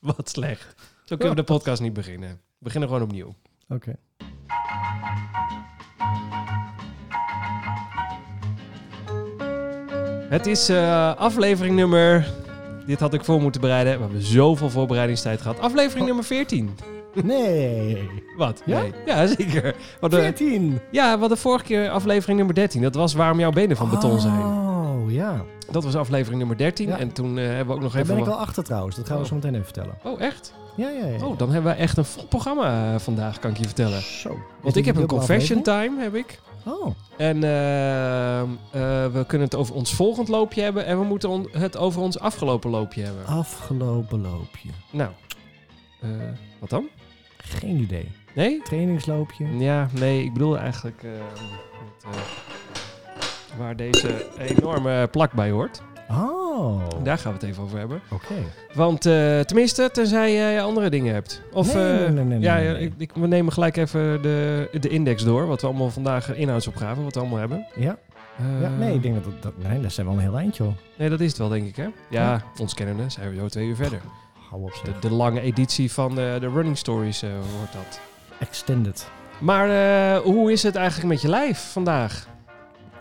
Wat slecht. Zo kunnen we de podcast niet beginnen. We beginnen gewoon opnieuw. Oké. Het is eh, aflevering nummer... Dit had ik voor moeten bereiden. We hebben zoveel voorbereidingstijd gehad. Aflevering Oh. nummer 14. Nee. Wat? Ja? Nee. Ja, zeker. Wat de, 14. ja, wat de vorige keer aflevering nummer 13. Dat was waarom jouw benen van beton zijn. Oh, ja. Dat was aflevering nummer 13. Ja. En toen eh, hebben we ook nog Daar even... ben ik wel achter trouwens. Dat gaan we Oh. zo meteen even vertellen. Oh, echt? Ja, ja, ja. Oh, dan hebben we echt een vol programma eh, vandaag, kan ik je vertellen. Zo. Want ik heb een confession aflevering? time, heb ik. Oh. En eh, eh, we kunnen het over ons volgend loopje hebben. En we moeten het over ons afgelopen loopje hebben. Afgelopen loopje. Nou, wat dan? Geen idee. Nee? Trainingsloopje. Ja, nee, ik bedoel eigenlijk eh, het, eh, waar deze enorme plak bij hoort. Oh. Daar gaan we het even over hebben. Oké. Want eh, tenminste, tenzij jij andere dingen hebt. Of, Nee, eh, nee, nee, nee, ja, nee, ja. Ik, ik- we nemen gelijk even de, de index door. Wat we allemaal vandaag inhoudsopgave, wat we allemaal hebben. Ja. Eh, ja. Nee, ik denk dat, dat. Nee, dat zijn wel een heel eindje, hoor. Nee, dat is het wel, denk ik, hè? Ja, ons kennende zijn we zo twee uur verder. Hou op, De, zeg. de lange editie van de, de Running Stories eh, wordt dat. Extended. Maar eh, hoe is het eigenlijk met je lijf vandaag?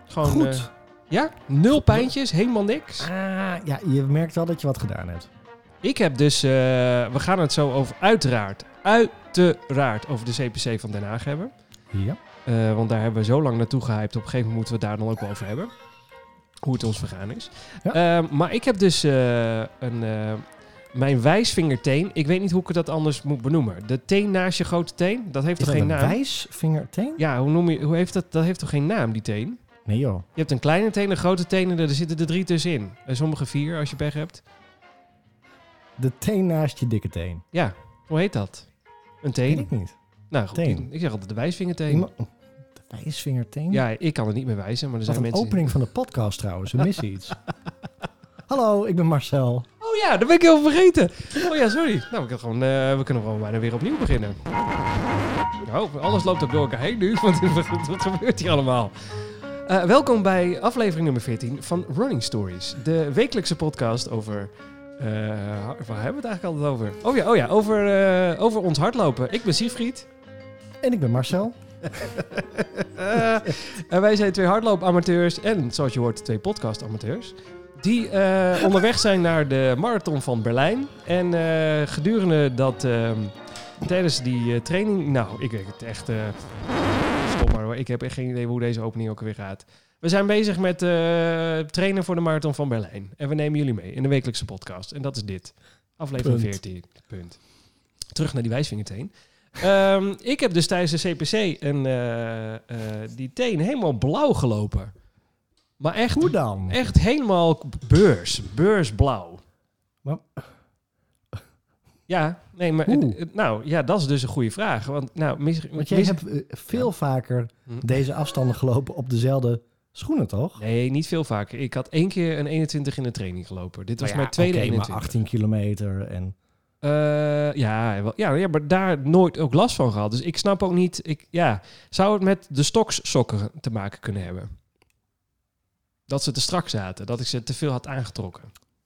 Gewoon, Goed. eh, ja? Nul pijntjes, helemaal niks. Ah, ja, je merkt wel dat je wat gedaan hebt. Ik heb dus, eh, we gaan het zo over, uiteraard, uiteraard over de CPC van Den Haag hebben. Ja. Eh, want daar hebben we zo lang naartoe gehyped. Op een gegeven moment moeten we het daar dan ook wel over hebben. Hoe het ons vergaan is. Ja. Eh, maar ik heb dus een, mijn wijsvingerteen. Ik weet niet hoe ik dat anders moet benoemen. De teen naast je grote teen, dat heeft Is toch dat geen een naam? wijsvingerteen? Ja, hoe noem je, hoe heeft dat, dat heeft toch geen naam, die teen? Nee, joh. Je hebt een kleine teen, een grote teen en er zitten er drie tussenin. En sommige vier, als je pech hebt. De teen naast je dikke teen. Ja, hoe heet dat? Een Weet teen? ik niet. Nou goed, Teen. ik, zeg altijd de wijsvingerteen. Iemand- De wijsvingerteen? Ja, ik kan het niet meer wijzen, maar er Wat zijn een mensen... opening van de podcast trouwens. We missen iets. Hallo, ik ben Marcel. Oh ja, dat ben ik heel vergeten. Oh ja, sorry. Nou, ik had gewoon, eh, we kunnen gewoon bijna weer opnieuw beginnen. Nou, alles loopt ook door elkaar heen nu, want wat gebeurt hier allemaal? Eh, welkom bij aflevering nummer 14 van Running Stories. De wekelijkse podcast over... eh, waar hebben we het eigenlijk altijd over? Oh ja, oh ja over, eh, over ons hardlopen. Ik ben Siegfried. En ik ben Marcel. En wij zijn twee hardloopamateurs en, zoals je hoort, twee podcastamateurs. Die onderweg zijn naar de marathon van Berlijn. En gedurende dat, ehm, tijdens die training... Nou, ik weet het echt... Ik heb echt geen idee hoe deze opening ook weer gaat. We zijn bezig met eh, trainen voor de marathon van Berlijn. En we nemen jullie mee in de wekelijkse podcast. En dat is dit. Aflevering Punt. 14. Punt. Terug naar die wijsvingerteen. Ehm, ik heb dus tijdens de CPC een, eh, eh, die teen helemaal blauw gelopen. Maar echt, Hoe dan? echt helemaal beurs. Beursblauw. Wat? Ja, nee, maar... Nou, ja, dat is dus een goede vraag. Want, nou, mis, Want jij mis- hebt eh, veel vaker Hm. deze afstanden gelopen op dezelfde schoenen, toch? Nee, niet veel vaker. Ik had één keer een 21 in de training gelopen. Dit was Nou ja, mijn tweede oké, 21. maar 18 kilometer en... Eh, ja, wel, ja, ja, maar daar nooit ook last van gehad. Dus ik snap ook niet... Ik, ja, zou het met de stokssokken te maken kunnen hebben? Dat ze te strak zaten. Dat ik ze te veel had aangetrokken.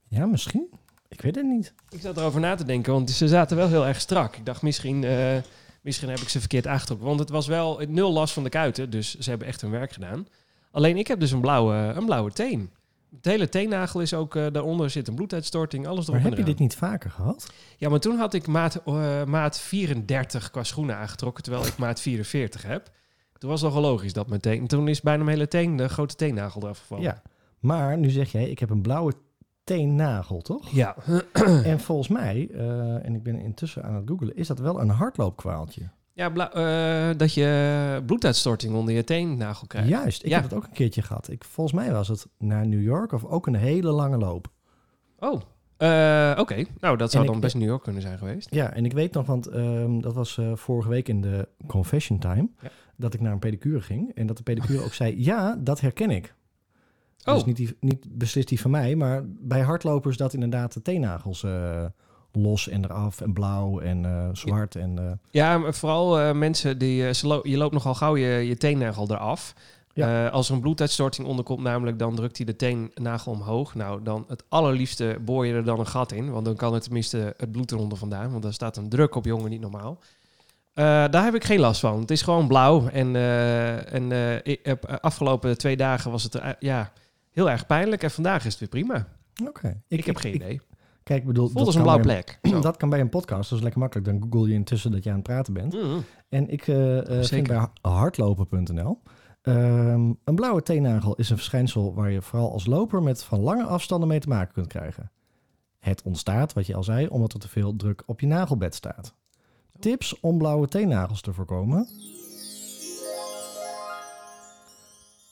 Ja, misschien. Ik weet het niet. Ik zat erover na te denken, want ze zaten wel heel erg strak. Ik dacht, misschien, eh, misschien heb ik ze verkeerd aangetrokken. Want het was wel nul last van de kuiten, dus ze hebben echt hun werk gedaan. Alleen ik heb dus een blauwe, een blauwe teen. Het hele teennagel is ook, eh, daaronder zit een bloeduitstorting, alles erop Maar heb je dit niet vaker gehad? Ja, maar toen had ik maat, eh, maat 34 qua schoenen aangetrokken, terwijl ik maat 44 heb. Toen was het nogal logisch dat mijn teen... Toen is bijna mijn hele teen, de grote teennagel eraf gevallen. Ja. Maar nu zeg jij, ik heb een blauwe teennagel, toch? Ja. en volgens mij, eh, en ik ben intussen aan het googelen, is dat wel een hardloopkwaaltje. Ja, eh, dat je bloeduitstorting onder je teennagel krijgt. Juist, ik Ja. heb het ook een keertje gehad. Ik, volgens mij was het naar New York of ook een hele lange loop. Oh, eh, oké. Nou, dat zou En dan best New York kunnen zijn geweest. Ja, en ik weet nog, want ehm, dat was vorige week in de confession time, Ja. dat ik naar een pedicure ging. En dat de pedicure ook zei, ja, dat herken ik. Oh. Dus niet, die, niet beslist die van mij, maar bij hardlopers dat inderdaad de teennagels eh, los en eraf en blauw en eh, zwart. En, eh, Ja, maar vooral mensen die... lo- je loopt nogal gauw je, je teennagel eraf. Ja. Als er een bloeduitstorting onderkomt, namelijk, dan drukt hij de teennagel omhoog. Nou, dan het allerliefste boor je er dan een gat in, want dan kan het tenminste het bloed eronder vandaan, want dan staat een druk op jongen niet normaal. Daar heb ik geen last van. Het is gewoon blauw. En, eh, en ik heb, eh, afgelopen twee dagen was het ja, heel erg pijnlijk. En vandaag is het weer prima. Oké. Ik, heb geen idee. Kijk, bedoel, Voelt als dat een blauwe plek. Dat kan bij een podcast, dat is lekker makkelijk. Dan google je intussen dat je aan het praten bent. Mm. En ik eh, vind bij hardlopen.nl... ehm, een blauwe teennagel is een verschijnsel waar je vooral als loper met van lange afstanden mee te maken kunt krijgen. Het ontstaat, wat je al zei, omdat er te veel druk op je nagelbed staat. Tips om blauwe teennagels te voorkomen.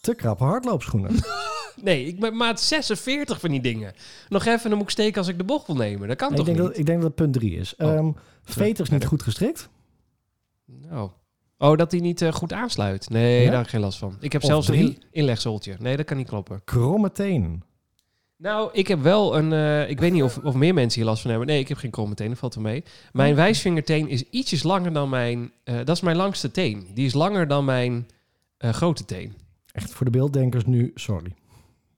Te krappe hardloopschoenen. Nee, ik ben maat 46 van die dingen. Nog even, dan moet ik steken als ik de bocht wil nemen. Dat kan ik, toch denk niet? dat, ik denk dat het punt 3 is. Oh. Ehm veters niet goed gestrikt. Oh. oh, dat die niet eh, goed aansluit. Nee, Ja? daar heb ik geen last van. Ik heb Of zelfs een drie? in- inlegzoltje. Nee, dat kan niet kloppen. Kromme tenen. Nou, ik heb wel een... eh, ik weet niet of, of meer mensen hier last van hebben. Nee, ik heb geen kromme tenen, valt wel mee. Mijn Oh. wijsvingerteen is ietsjes langer dan mijn... eh, dat is mijn langste teen. Die is langer dan mijn grote teen. Echt voor de beelddenkers nu, sorry.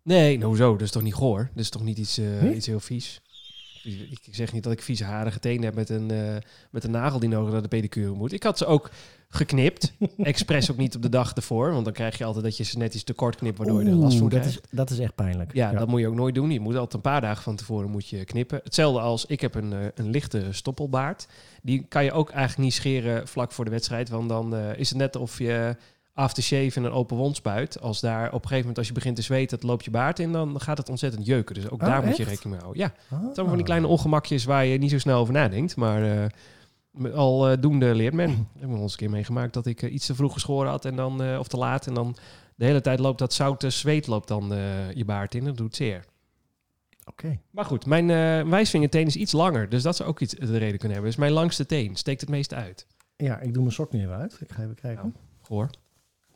Nee, nou zo, dat is toch niet goor? Dat is toch niet iets, eh, iets heel vies? Ik zeg niet dat ik vieze harige tenen heb met een, eh, met een nagel die nodig naar de pedicure moet. Ik had ze ook geknipt. Expres ook niet op de dag ervoor. Want dan krijg je altijd dat je ze net iets te kort knipt, waardoor je er last van dat krijgt. is, dat is echt pijnlijk. Ja, dat moet je ook nooit doen. Je moet altijd een paar dagen van tevoren moet je knippen. Hetzelfde als, ik heb een, eh, een lichte stoppelbaard. Die kan je ook eigenlijk niet scheren vlak voor de wedstrijd. Want dan is het net of je aftershave en een open wond spuit. Als daar op een gegeven moment, als je begint te zweten, het loopt je baard in, dan gaat het ontzettend jeuken. Dus ook Oh, daar moet je rekening mee houden. Ja, Ah. het zijn van die kleine ongemakjes waar je niet zo snel over nadenkt. Maar met al eh, doende leert men. Ik heb eens een keer meegemaakt dat ik eh, iets te vroeg geschoren had. En dan, of te laat. En dan de hele tijd loopt dat zoute zweet loopt dan je baard in. Dat doet zeer. Oké. Maar goed, mijn wijsvingerteen is iets langer. Dus dat zou ook iets de reden kunnen hebben. Dus mijn langste teen steekt het meest uit. Ja, ik doe mijn sok nu even uit. Ik ga even kijken. Nou. Hoor.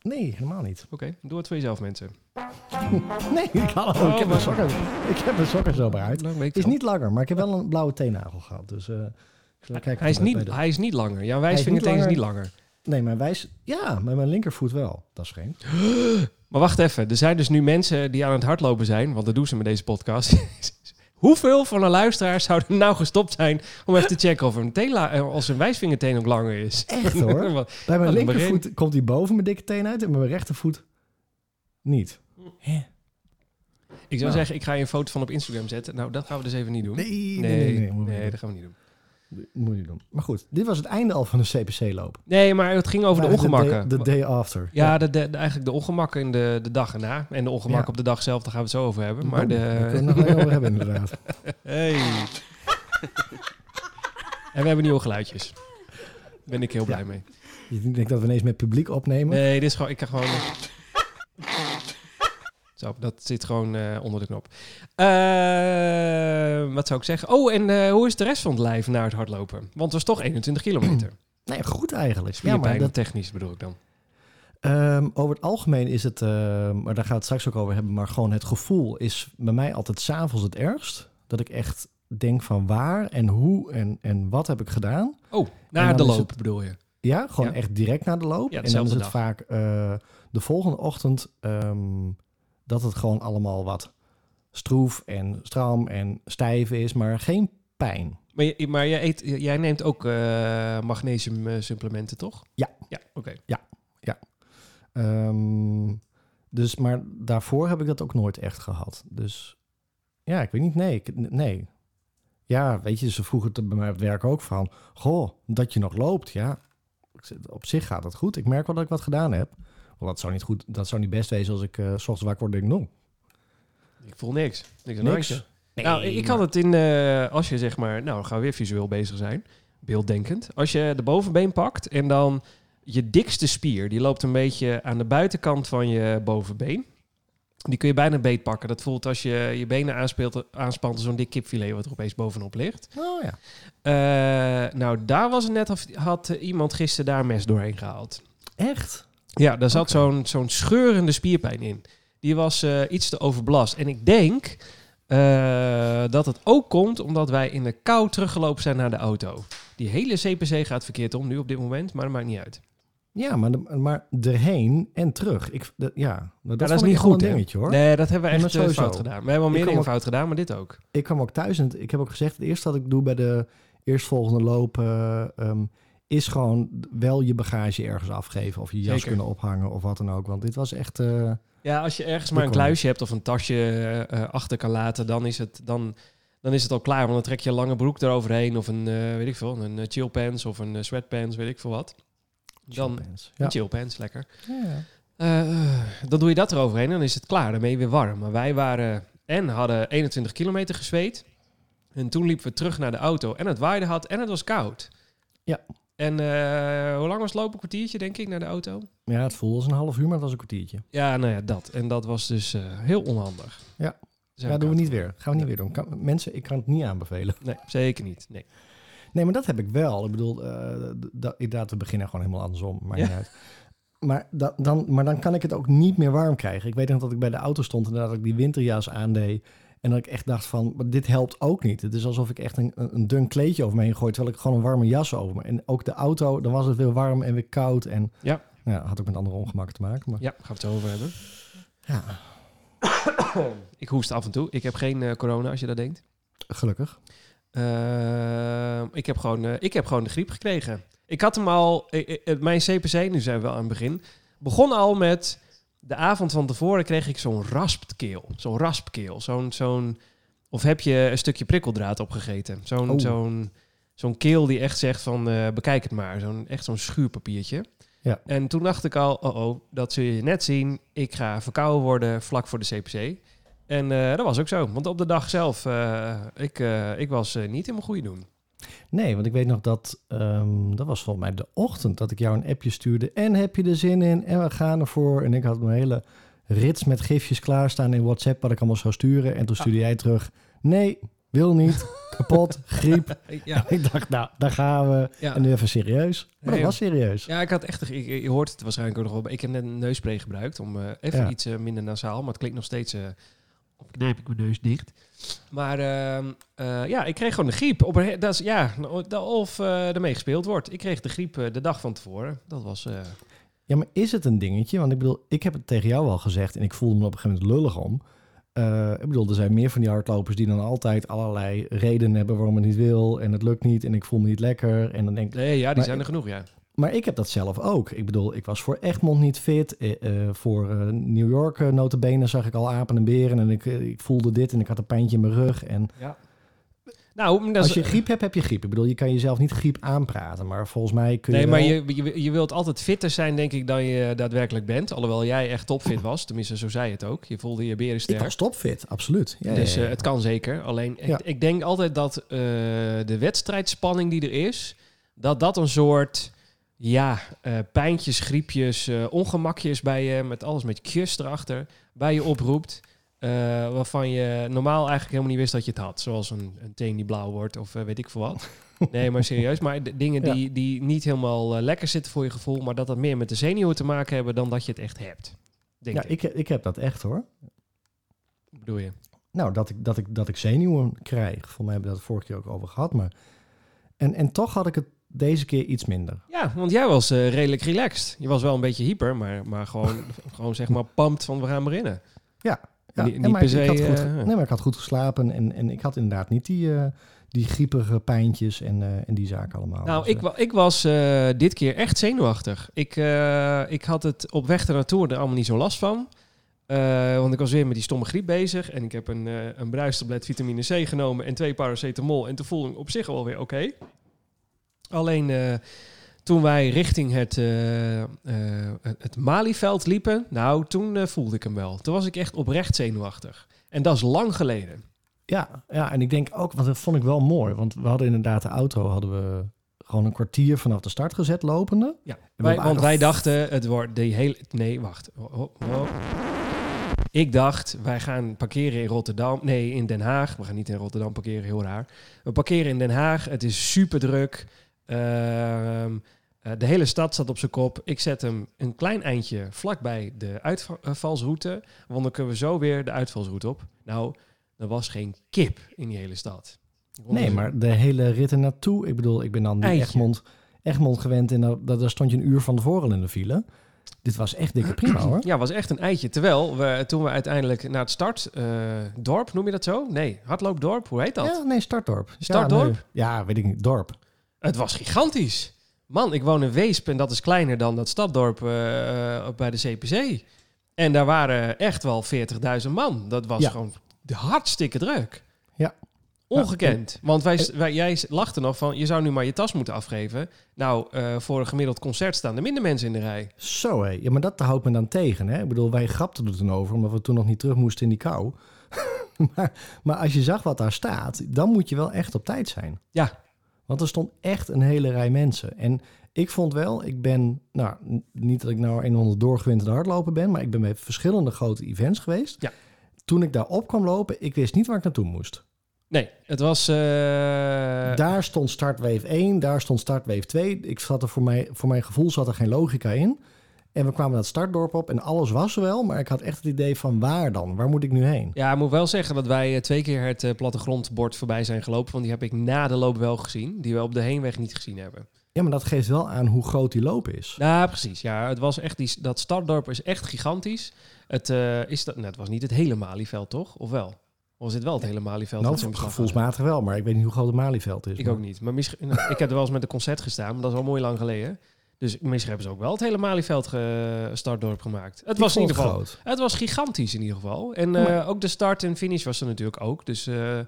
Nee, helemaal niet. Oké, doe het voor jezelf mensen. Nee, ik, ik, Oh, heb mijn maar- sokken, ik heb mijn sokken zo uit. Nou, weet ik Is niet langer, maar ik heb wel een blauwe teennagel gehad. Dus eh, ik zal kijken hij, is het niet, de- hij is niet langer. Jouw wijsvingerteen is niet niet langer. Nee, mijn wijs... Ja, met mijn linkervoet wel. Dat is geen. Maar wacht even. Er zijn dus nu mensen die aan het hardlopen zijn. Want dat doen ze met deze podcast. Hoeveel van de luisteraars zouden nou gestopt zijn om even te checken of een eh, als een wijsvingerteen ook langer is? Echt hoor. Wat- Bij mijn een linkervoet komt hij boven mijn dikke teen uit en bij mijn rechtervoet niet. Hè? ik zou Nou. zeggen, ik ga je een foto van op Instagram zetten. Nou, dat gaan we dus even niet doen. Nee, nee, nee, nee. dat gaan we niet doen. Moet je niet doen. Maar goed, dit was het einde al van de CPC-loop. Nee, maar het ging over de ongemakken. De day after. ja, de, de, de- eigenlijk de ongemakken in de, de dag erna. En de ongemakken Ja. op de dag zelf, daar gaan we het zo over hebben. Maar Oh, de... Daar kunnen we het nog over hebben inderdaad. Hey. en we hebben nieuwe geluidjes. Daar ben ik heel blij mee. Je denkt dat we ineens met publiek opnemen? Nee, dit is gewoon... Ik kan gewoon... Zo, dat zit gewoon eh, onder de knop. Eh, wat zou ik zeggen? Oh, en eh, hoe is de rest van het lijf na het hardlopen? Want het was toch 21 kilometer. Nee, goed eigenlijk. Ja, maar dat, technisch bedoel ik dan. Ehm, over het algemeen is het, ehm, maar daar gaat het straks ook over hebben, maar gewoon het gevoel is bij mij altijd s'avonds het ergst. Dat ik echt denk van waar en hoe en, en wat heb ik gedaan. Oh, na de loop het- bedoel je? Ja, gewoon Ja. echt direct na de loop. Ja, en dan is het dag. vaak de volgende ochtend ehm, dat het gewoon allemaal wat stroef en stram en stijf is, maar geen pijn. Maar, je, maar jij, eet, jij neemt ook eh magnesium eh, supplementen, toch? Ja. Ja, oké. Ehm, dus, maar daarvoor heb ik dat ook nooit echt gehad. Dus ja, ik weet niet. Nee, ik- nee. Ja, weet je, ze vroegen het bij mij op werk ook van... Goh, dat je nog loopt, ja. Op zich gaat het goed. Ik merk wel dat ik wat gedaan heb. Want dat zou niet, goed, dat zou niet best wezen als ik eh, s ochtends wakker word en denk... Nou, Ik voel niks. Niks. niks. nou, ik ik had het in, eh, als je zeg maar, nou, dan gaan we weer visueel bezig zijn, beelddenkend. Als je de bovenbeen pakt en dan je dikste spier, die loopt een beetje aan de buitenkant van je bovenbeen. Die kun je bijna beet pakken. Dat voelt als je je benen aanspeelt, aanspant als zo'n dik kipfilet wat er opeens bovenop ligt. Oh ja. Eh, nou, daar was het net of had iemand gisteren daar een mes doorheen gehaald. Echt? Ja, daar zat zo'n zo'n scheurende spierpijn in. Die was eh, iets te overbelast. En ik denk eh, dat het ook komt omdat wij in de kou teruggelopen zijn naar de auto. Die hele CPC gaat verkeerd om nu op dit moment, maar dat maakt niet uit. Ja, maar, de- maar erheen en terug. Ik, de- ja, dat, dat is niet goed, een dingetje hoor. Nee, dat hebben we echt eh, sowieso. fout gedaan. We hebben al meer dingen fout gedaan, maar dit ook. Ik kwam ook thuis en ik heb ook gezegd, het eerste wat ik doe bij de eerstvolgende loop eh, ehm, is gewoon wel je bagage ergens afgeven of je jas Zeker. kunnen ophangen of wat dan ook. Want dit was echt, eh, Ja, als je ergens maar een kluisje hebt of een tasje eh, achter kan laten, dan is, het, dan, dan is het al klaar. Want dan trek je een lange broek eroverheen of een, eh, weet ik veel, een eh, chillpants of een sweatpants, weet ik veel wat. Dan chillpants. Ja. chillpants, lekker. Ja. Dan doe je dat eroverheen en dan is het klaar. Dan ben je weer warm. Maar wij waren en hadden 21 kilometer gezweet. En toen liepen we terug naar de auto en het waaide had en het was koud. Ja. En eh, hoe lang was het lopen? Een kwartiertje, denk ik, naar de auto? ja, het voelde als een half uur, maar het was een kwartiertje. Ja, nou ja, dat. En dat was dus eh, heel onhandig. Ja. Zijn Ja, doen we niet weer. Gaan we niet weer doen. Kan- mensen, ik kan het niet aanbevelen. Nee, zeker niet. Nee. Nee, maar dat heb ik wel. Ik bedoel, eh, d- dat, inderdaad, we beginnen gewoon helemaal andersom. Maakt Ja. niet uit. Maar, da- dan, maar dan kan ik het ook niet meer warm krijgen. Ik weet nog dat ik bij de auto stond en dat ik die winterjas aandeed. En dat ik echt dacht van, maar dit helpt ook niet. Het is alsof ik echt een, een dun kleedje over me heen gooi, terwijl ik gewoon een warme jas over me. En ook de auto, dan was het weer warm en weer koud. En Ja. ja had ook met andere ongemakken te maken. Maar Ja, gaan we het over hebben. ja, Ik hoest af en toe. Ik heb geen eh, corona, als je dat denkt. gelukkig. Eh, ik, heb gewoon, eh, ik heb gewoon de griep gekregen. Ik had hem al... mijn CPC, nu zijn we wel aan het begin... begon al met... De avond van tevoren kreeg ik zo'n raspkeel. Zo'n raspkeel. Zo'n... zo'n of heb je een stukje prikkeldraad opgegeten? Zo'n Oh. zo'n zo'n keel die echt zegt van... eh, bekijk het maar. Zo'n, echt zo'n schuurpapiertje. Ja. En toen dacht ik al... Oh, oh, dat zul je net zien. Ik ga verkouden worden vlak voor de CPC. En eh, dat was ook zo. Want op de dag zelf... eh, ik, ik was niet in mijn goede doen. Nee, want ik weet nog dat, ehm, dat was volgens mij de ochtend dat ik jou een appje stuurde. En heb je er zin in? En we gaan ervoor. En ik had mijn hele rits met gifjes klaarstaan in WhatsApp, wat ik allemaal zou sturen. En toen stuurde jij terug, nee, wil niet, kapot, griep. Ja, Ik dacht, nou, daar gaan we. ja. En nu even serieus. Maar Nee, dat was serieus. ja ik had echt... Ik, je hoort het waarschijnlijk ook nog wel. Ik heb net een neusspray gebruikt om eh, even Ja. iets eh, minder nasaal. Maar het klinkt nog steeds... eh op knijp ik mijn neus dicht. Maar ehm, eh, ja, ik kreeg gewoon de griep. Op een, dat is, ja, of eh ermee gespeeld wordt. Ik kreeg de griep eh, de dag van tevoren. Dat was... Ja, maar is het een dingetje? Want ik bedoel, ik heb het tegen jou al gezegd en ik voelde me op een gegeven moment lullig om. Ik bedoel, er zijn meer van die hardlopers die dan altijd allerlei redenen hebben waarom het niet wil en het lukt niet en ik voel me niet lekker. En dan denk ik, nee, ja, die Maar zijn er genoeg, ja. Maar ik heb dat zelf ook. Ik bedoel, ik was voor Egmond niet fit. Eh, eh, voor eh, New York uh, notabene zag ik al apen en beren en ik, ik voelde dit en ik had een pijntje in mijn rug. En Nou, dat is, als je griep hebt, heb je griep. Ik bedoel, je kan jezelf niet griep aanpraten, maar volgens mij kun je Nee, maar je, je, je wilt altijd fitter zijn, denk ik, dan je daadwerkelijk bent. Alhoewel jij echt topfit was. Tenminste, zo zei het ook. Je voelde je Ik berensterk. was topfit, absoluut. Ja, dus ja, ja. het kan zeker. Alleen, ik, Ja. ik denk altijd dat de wedstrijdspanning die er is... dat dat een soort... Ja, eh, pijntjes, griepjes, eh, ongemakjes bij je... met alles met kjes erachter, bij je oproept... eh, waarvan je normaal eigenlijk helemaal niet wist dat je het had. Zoals een, een teen die blauw wordt of weet ik veel wat. Nee, maar serieus. Maar de dingen Ja. die, die niet helemaal lekker zitten voor je gevoel... maar dat dat meer met de zenuwen te maken hebben dan dat je het echt hebt. Denk ja, ik. ik, ik heb dat echt hoor. Wat bedoel je? Nou, dat ik, dat ik, dat ik zenuwen krijg. Volgens mij hebben we dat vorige keer ook over gehad. Maar... En, en toch had ik het deze keer iets minder. Ja, want jij was eh, redelijk relaxed. Je was wel een beetje hyper, maar, maar gewoon, gewoon zeg maar pumped van we gaan beginnen. Ja, Niet- en niet maar per ik, ik had se, goed, eh, nee, maar ik had goed geslapen en, en ik had inderdaad niet die, eh, die griepige pijntjes en, en die zaken allemaal. Nou, Dus, ik, wa- ik was dit keer echt zenuwachtig. Ik, ik had het op weg ernaartoe er allemaal niet zo last van. Want ik was weer met die stomme griep bezig. En ik heb een, een bruistablet vitamine C genomen en twee paracetamol. En toen voelde ik op zich wel weer oké. Alleen eh, toen wij richting het, eh, eh, het- Malieveld liepen, nou, toen voelde ik hem wel. Toen was ik echt oprecht zenuwachtig. En dat is lang geleden. ja, ja, en ik denk ook, want dat vond ik wel mooi. Want we hadden inderdaad de auto, hadden we gewoon een kwartier vanaf de start gezet lopende. Ja, wij, want wij dachten, het wordt de hele... Nee, wacht. Oh, oh, oh. Ik dacht, wij gaan parkeren in Rotterdam. Nee, in Den Haag. We gaan niet in Rotterdam parkeren, heel raar. We parkeren in Den Haag. Het is super druk. Ehm, eh, de hele stad staat op zijn kop. Ik zet hem een klein eindje vlakbij de uitvalsroute. Want dan kunnen we zo weer de uitvalsroute op. Nou, er was geen kip in die hele stad. Nee, maar de hele rit er naartoe. Ik bedoel, ik ben dan Eitje. Egmond. Egmond gewend en daar, daar stond je een uur van tevoren in de file. Dit was echt dikke prima hoor. Ja, was echt een eitje. Terwijl we toen we uiteindelijk naar het startdorp, noem je dat zo? Nee, hardloopdorp, hoe heet dat? Ja, nee, Startdorp. Startdorp? Ja, nee. ja, weet ik niet. Dorp. Het was gigantisch. Man, ik woon in Weesp en dat is kleiner dan dat staddorp eh, eh, bij de CPC. En daar waren echt wel 40.000 man. Dat was Ja. gewoon hartstikke druk. Ja. Ongekend. Want wij, wij, jij lachte nog van, je zou nu maar je tas moeten afgeven. Nou, eh, voor een gemiddeld concert staan er minder mensen in de rij. Zo hé. Ja, maar dat houdt me dan tegen. Hè? Ik bedoel, wij grapten er toen over, omdat we toen nog niet terug moesten in die kou. maar, maar als je zag wat daar staat, dan moet je wel echt op tijd zijn. Ja. Want er stond echt een hele rij mensen. En ik vond wel, ik ben, nou, niet dat ik nou een onder doorgewinterde hardloper ben, maar ik ben bij verschillende grote events geweest. Ja. Toen ik daar op kwam lopen, ik wist niet waar ik naartoe moest. Nee, het was... eh, daar stond startwave 1, daar stond startwave 2. Ik zat er voor, mij, voor mijn gevoel zat er geen logica in. En we kwamen dat startdorp op en alles was wel, maar ik had echt het idee van waar dan? Waar moet ik nu heen? Ja, ik moet wel zeggen dat wij eh, twee keer het eh, plattegrondbord voorbij zijn gelopen. Want die heb ik na de loop wel gezien. Die we op de heenweg niet gezien hebben. Ja, maar dat geeft wel aan hoe groot die loop is. Ja, precies. Ja, het was echt die, dat startdorp is echt gigantisch. Het, eh, is dat, nou, het was niet het hele Malieveld, toch? Of wel? Of was dit wel het hele Malieveld? Nou, gevoelsmatig wel, maar ik weet niet hoe groot het Malieveld is. Ik maar- ook niet. Maar misschien, nou, ik heb er wel eens met een concert gestaan, maar dat is al mooi lang geleden. Dus misschien hebben ze ook wel het hele Malieveld startdorp gemaakt. Het was in ieder geval groot. Het was gigantisch in ieder geval. En eh, Maar- ook de start en finish was er natuurlijk ook. Dus eh,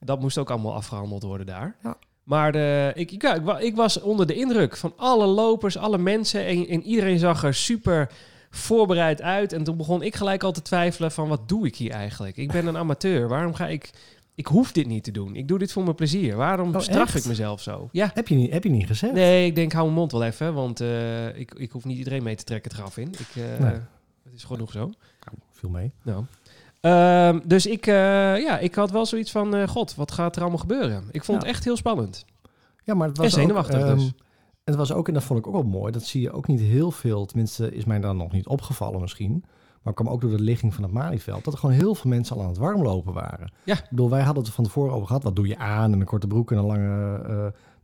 dat moest ook allemaal afgehandeld worden daar. Ja. Maar de, ik, ik, ja, ik, wa- ik was onder de indruk van alle lopers, alle mensen. En, en iedereen zag er super voorbereid uit. En toen begon ik gelijk al te twijfelen van wat doe ik hier eigenlijk? Ik ben een amateur. Waarom ga ik... Ik hoef dit niet te doen. Ik doe dit voor mijn plezier. Waarom Oh, straf echt? ik mezelf zo? Ja. Heb je niet, heb je niet gezegd? Nee, ik denk hou mijn mond wel even. Want eh, ik, ik hoef niet iedereen mee te trekken het graf in. Ik, eh, Nee. Het is genoeg zo. Nou, viel mee. Nou. Ehm, dus ik, eh, ja, ik had wel zoiets van, eh, god, wat gaat er allemaal gebeuren? Ik vond Ja. het echt heel spannend. Ja, maar het En was zenuwachtig ook, ehm, dus. Het was ook, en dat vond ik ook wel mooi, dat zie je ook niet heel veel. Tenminste, is mij dan nog niet opgevallen misschien. Maar kwam ook door de ligging van het Malieveld. Dat er gewoon heel veel mensen al aan het warmlopen waren. Ja. Ik bedoel, wij hadden het van tevoren over gehad. Wat doe je aan? En een korte broek en een lange... eh,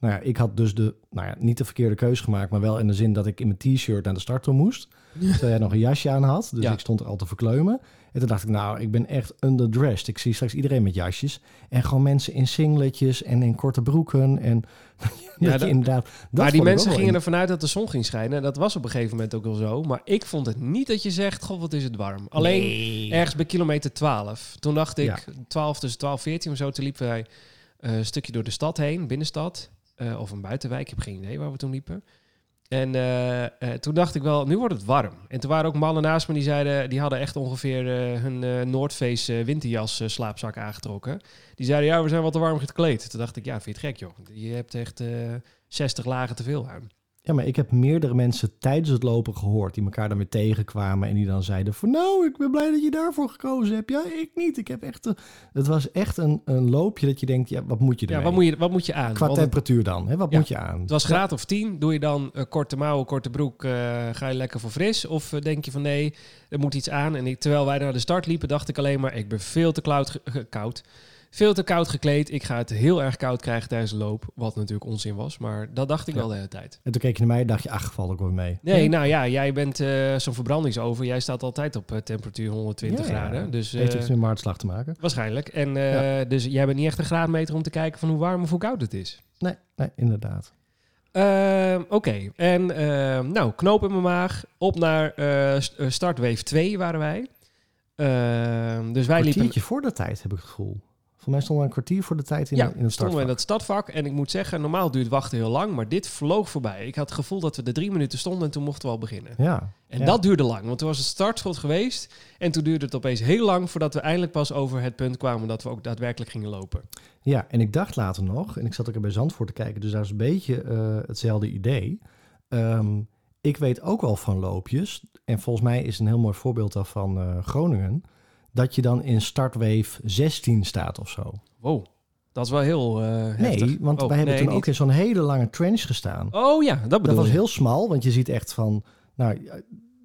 nou ja, ik had dus de, nou ja, niet de verkeerde keuze gemaakt. Maar wel in de zin dat ik in mijn t-shirt naar de start toe moest. Terwijl jij nog een jasje aan had. Dus Ja. ik stond er al te verkleumen. En toen dacht ik, nou, ik ben echt underdressed. Ik zie straks iedereen met jasjes. En gewoon mensen in singletjes en in korte broeken. En Ja, dat inderdaad... Dat maar die mensen gingen in- ervan uit dat de zon ging schijnen. En dat was op een gegeven moment ook wel zo. Maar ik vond het niet dat je zegt, god, wat is het warm. Alleen Nee. ergens bij kilometer 12. Toen dacht ik, Ja. 12 tussen 12 14 of zo, toen liepen wij eh, een stukje door de stad heen, binnenstad. eh, of een buitenwijk, ik heb geen idee waar we toen liepen. En eh, eh, toen dacht ik wel, nu wordt het warm. En toen waren ook mannen naast me die zeiden, die hadden echt ongeveer eh, hun Noordface eh, winterjas slaapzak aangetrokken. Die zeiden, ja, we zijn wat te warm gekleed. Toen dacht ik, ja, vind je het gek, joh. Je hebt echt eh 60 lagen te veel aan. Ja, maar ik heb meerdere mensen tijdens het lopen gehoord... die elkaar dan weer tegenkwamen en die dan zeiden van... nou, ik ben blij dat je daarvoor gekozen hebt. Ja, ik niet. Ik heb echt... Een... Het was echt een, een loopje dat je denkt, ja, wat moet je Ja, ermee? wat moet je, wat moet je aan? Qua Want temperatuur dan, hè? Wat Ja. moet je aan? het was graad of 10. Doe je dan eh, korte mouwen, korte broek, eh, ga je lekker voor fris? Of eh, denk je van nee, er moet iets aan? En ik, terwijl wij naar de start liepen, dacht ik alleen maar, ik ben veel te koud, koud. Veel te koud gekleed. Ik ga het heel erg koud krijgen tijdens de loop. Wat natuurlijk onzin was, maar dat dacht ik Ja. wel de hele tijd. En toen keek je naar mij en dacht je, ach, val ik wel mee. Nee, nou ja, jij bent eh, zo'n verbrandigsover. Jij staat altijd op eh, temperatuur 120 Ja, ja. graden. Dus Heeft eh, iets met mijn hartslag te maken? waarschijnlijk. En eh, dus jij bent niet echt een graadmeter om te kijken van hoe warm of hoe koud het is. Nee, nee, inderdaad. Ehm, Oké, en ehm, nou, knoop in mijn maag. Op naar eh, eh, startwave 2 waren wij. Ehm, dus wij Een liepen... voor de tijd, heb ik het gevoel. Voor mij stond er een kwartier voor de tijd in, Ja, in het stonden we in startvak. dat stadvak. En ik moet zeggen, normaal duurt wachten heel lang, maar dit vloog voorbij. Ik had het gevoel dat we er drie minuten stonden en toen mochten we al beginnen. Ja. En ja. dat duurde lang, want toen was het startschot geweest. En toen duurde het opeens heel lang voordat we eindelijk pas over het punt kwamen dat we ook daadwerkelijk gingen lopen. Ja, en ik dacht later nog, en ik zat ook bij Zandvoort te kijken, dus daar is een beetje eh, hetzelfde idee. Ehm, ik weet ook wel van loopjes, en volgens mij is een heel mooi voorbeeld daarvan eh, Groningen, dat je dan in startwave 16 staat of zo. Wow, dat is wel heel eh heftig. Nee, want Oh, wij hebben nee, toen ook niet. in zo'n hele lange trench gestaan. Oh ja, dat bedoel Dat was heel smal, want je ziet echt van, nou,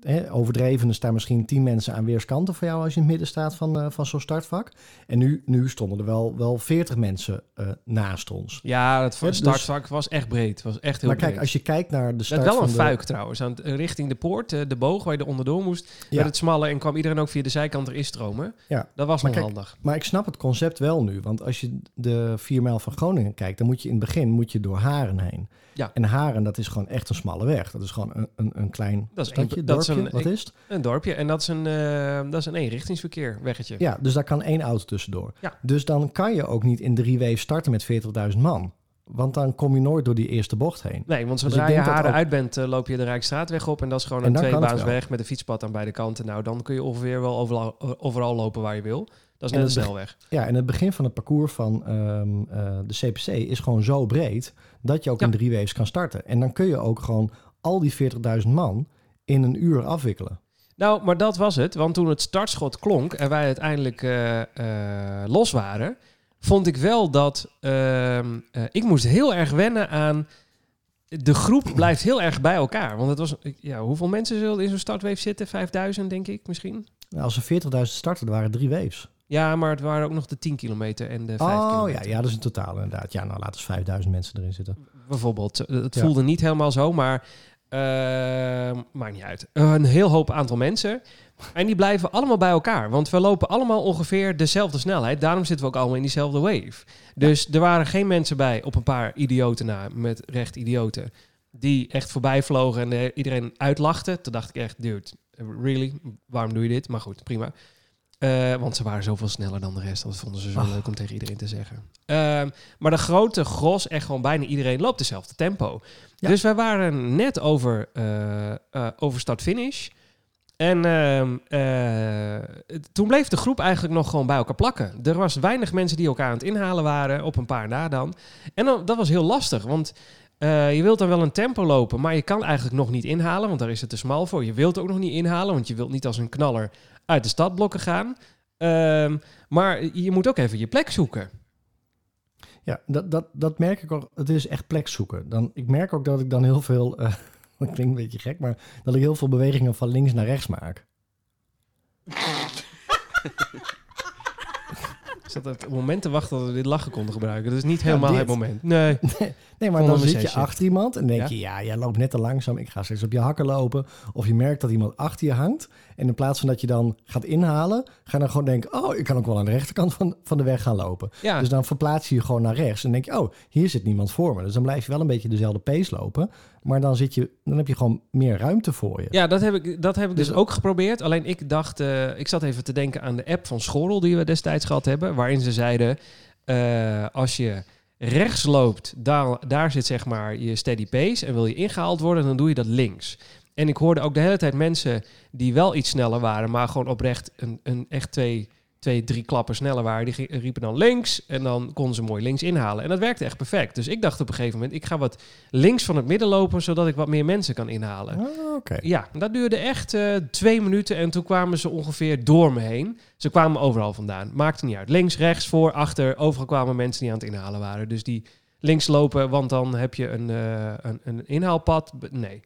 hè, overdreven, er staan misschien tien mensen aan weerskanten voor jou als je in het midden staat van, eh, van zo'n startvak. En nu, nu stonden er wel, wel 40 mensen eh, naast ons. Ja, het dus- startvak was echt breed. was echt heel maar breed. kijk, als je kijkt naar de start wel een de- fuik trouwens. Aan, het- richting de poort, eh, de boog waar je er onderdoor moest, Ja. werd het smaller en kwam iedereen ook via de zijkant erin stromen. Ja. Dat was Maar nog kijk, handig. Maar ik snap het concept wel nu. Want als je de 4 mijl van Groningen kijkt, dan moet je in het begin moet je door Haren heen. Ja. En Haren, dat is gewoon echt een smalle weg. Dat is gewoon een, een, een klein Dat is een- dat is. Een- Wat is het? Een dorpje en dat is een, eh, dat is een eenrichtingsverkeer, weggetje. Ja, dus daar kan één auto tussendoor. Ja. Dus dan kan je ook niet in drie weef starten met 40.000 man. Want dan kom je nooit door die eerste bocht heen. Nee, want Dus zodra ik je Haren ook- uit bent, eh, loop je de Rijksstraatweg op. En dat is gewoon En een tweebaansweg met een fietspad aan beide kanten. Nou, dan kun je ongeveer wel overal, eh, overal lopen waar je wil. Dat is net een snelweg. Ja, en het begin van het parcours van ehm, eh, de CPC is gewoon zo breed dat je ook Ja. in drie weefs kan starten. En dan kun je ook gewoon al die 40.000 man in een uur afwikkelen. Nou, maar dat was het. Want toen het startschot klonk en wij uiteindelijk eh, eh, los waren, vond ik wel dat ehm, eh, ik moest heel erg wennen aan. De groep blijft heel erg bij elkaar. Want het was, ja, hoeveel mensen zullen in zo'n startweef zitten? 5000, denk ik misschien. Nou, als er 40.000 starten, waren drie weefs. Ja, maar het waren ook nog de 10 kilometer en de 5 Oh kilometer. ja, ja, dat is een totaal inderdaad. Ja, nou laten we 5000 mensen erin zitten. Bijvoorbeeld. Het Ja. voelde niet helemaal zo, maar maakt niet uit. Een heel hoop aantal mensen. En die blijven allemaal bij elkaar. Want we lopen allemaal ongeveer dezelfde snelheid. Daarom zitten we ook allemaal in diezelfde wave. Dus er waren geen mensen bij op een paar idioten na, met recht idioten. Die echt voorbij vlogen en iedereen uitlachten. Toen dacht ik echt, dude, really? Waarom doe je dit? Maar goed, prima. Eh, want ze waren zoveel sneller dan de rest. Dat vonden ze zo leuk om tegen iedereen te zeggen. Ehm, maar de grote gros, echt gewoon bijna iedereen, loopt dezelfde tempo. Ja. Dus wij waren net over, eh, eh, over start-finish. En ehm, eh, toen bleef de groep eigenlijk nog gewoon bij elkaar plakken. Er was weinig mensen die elkaar aan het inhalen waren, op een paar na dan. En dan, dat was heel lastig, want je wilt dan wel een tempo lopen, maar je kan eigenlijk nog niet inhalen, want daar is het te smal voor. Je wilt ook nog niet inhalen, want je wilt niet als een knaller uit de stadblokken gaan. Ehm, maar je moet ook even je plek zoeken. Ja, dat, dat, dat merk ik ook. Het is echt plek zoeken. Dan, ik merk ook dat ik dan heel veel... eh dat klinkt een beetje gek, maar dat ik heel veel bewegingen van links naar rechts maak. Ik zat op het moment te wachten dat we dit lachen konden gebruiken. Dat is niet helemaal het moment. Nee. Nee, maar dan zit je achter iemand en denk Ja? je, ja, jij loopt net te langzaam. Ik ga straks op je hakken lopen. Of je merkt dat iemand achter je hangt. En in plaats van dat je dan gaat inhalen, ga dan gewoon denken, oh, ik kan ook wel aan de rechterkant van, van de weg gaan lopen. Ja, Dus dan verplaats je je gewoon naar rechts. En denk je, oh, hier zit niemand voor me. Dus dan blijf je wel een beetje dezelfde pace lopen. Maar dan, zit je, dan heb je gewoon meer ruimte voor je. ja dat heb ik, dat heb ik dus Dus- ook geprobeerd. Alleen ik dacht, eh, ik zat even te denken aan de app van Schorrel die we destijds gehad hebben. Waarin ze zeiden, eh, als je rechts loopt, daar, daar zit zeg maar je steady pace. En wil je ingehaald worden, dan doe je dat links. En ik hoorde ook de hele tijd mensen die wel iets sneller waren, maar gewoon oprecht een, een echt twee, twee, drie klappen sneller waren. Die riepen dan links en dan konden ze mooi links inhalen. En dat werkte echt perfect. Dus ik dacht op een gegeven moment, ik ga wat links van het midden lopen, zodat ik wat meer mensen kan inhalen. Ah. Ja, dat duurde echt eh, twee minuten en toen kwamen ze ongeveer door me heen. Ze kwamen overal vandaan. Maakte niet uit. Links, rechts, voor, achter. Overal kwamen mensen die aan het inhalen waren. Dus die links lopen, want dan heb je een, eh, een, een inhaalpad. Nee.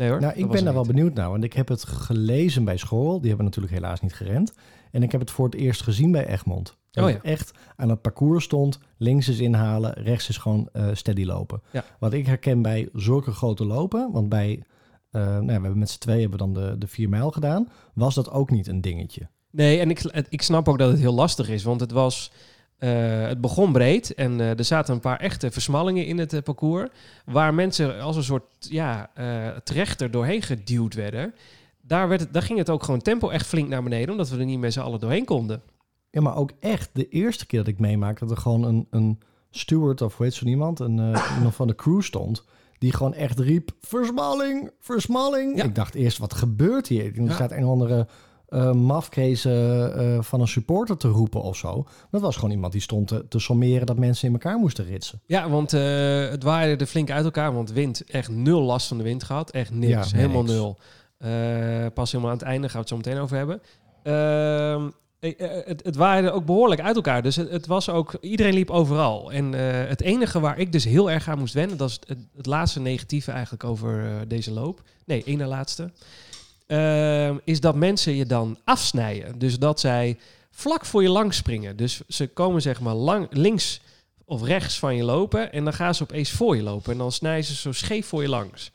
Nee hoor. Nou, ik ben daar wel benieuwd naar. Want ik heb het gelezen bij school. Die hebben natuurlijk helaas niet gerend. En ik heb het voor het eerst gezien bij Egmond. Dat Oh het echt aan het parcours stond. Links is inhalen, rechts is gewoon eh, steady lopen. Ja. Wat ik herken bij zulke grote lopen. Want bij, eh, nou, ja, we hebben met z'n tweeën hebben we dan de, de vier mijl gedaan. Was dat ook niet een dingetje. Nee, en ik, ik snap ook dat het heel lastig is, want het was... eh, het begon breed en eh, er zaten een paar echte versmallingen in het eh, parcours. Waar mensen als een soort ja, trechter doorheen geduwd werden. Daar, werd het, daar ging het ook gewoon tempo echt flink naar beneden, omdat we er niet met z'n allen doorheen konden. Ja, maar ook echt de eerste keer dat ik meemaakte dat er gewoon een, een steward of hoe heet zo iemand, een, iemand van de crew stond. Die gewoon echt riep, versmalling, versmalling. Ja. Ik dacht eerst, wat gebeurt hier? Er Ja. staat een andere mafkees eh, eh, van een supporter te roepen of zo. Dat was gewoon iemand die stond te, te sommeren dat mensen in elkaar moesten ritsen. Ja, want eh, het waaide er flink uit elkaar, want wind, echt nul last van de wind gehad. Echt niks, Ja, helemaal niks. nul. Pas helemaal aan het einde, gaan we het zo meteen over hebben. Ehm, eh, eh, het, het waaide ook behoorlijk uit elkaar. Dus het, het was ook, iedereen liep overal. En het enige waar ik dus heel erg aan moest wennen, dat is het, het laatste negatieve eigenlijk over deze loop. Nee, één na laatste. Ehm, is dat mensen je dan afsnijden. Dus dat zij vlak voor je langs springen. Dus ze komen zeg maar lang, links of rechts van je lopen en dan gaan ze opeens voor je lopen. En dan snijden ze zo scheef voor je langs.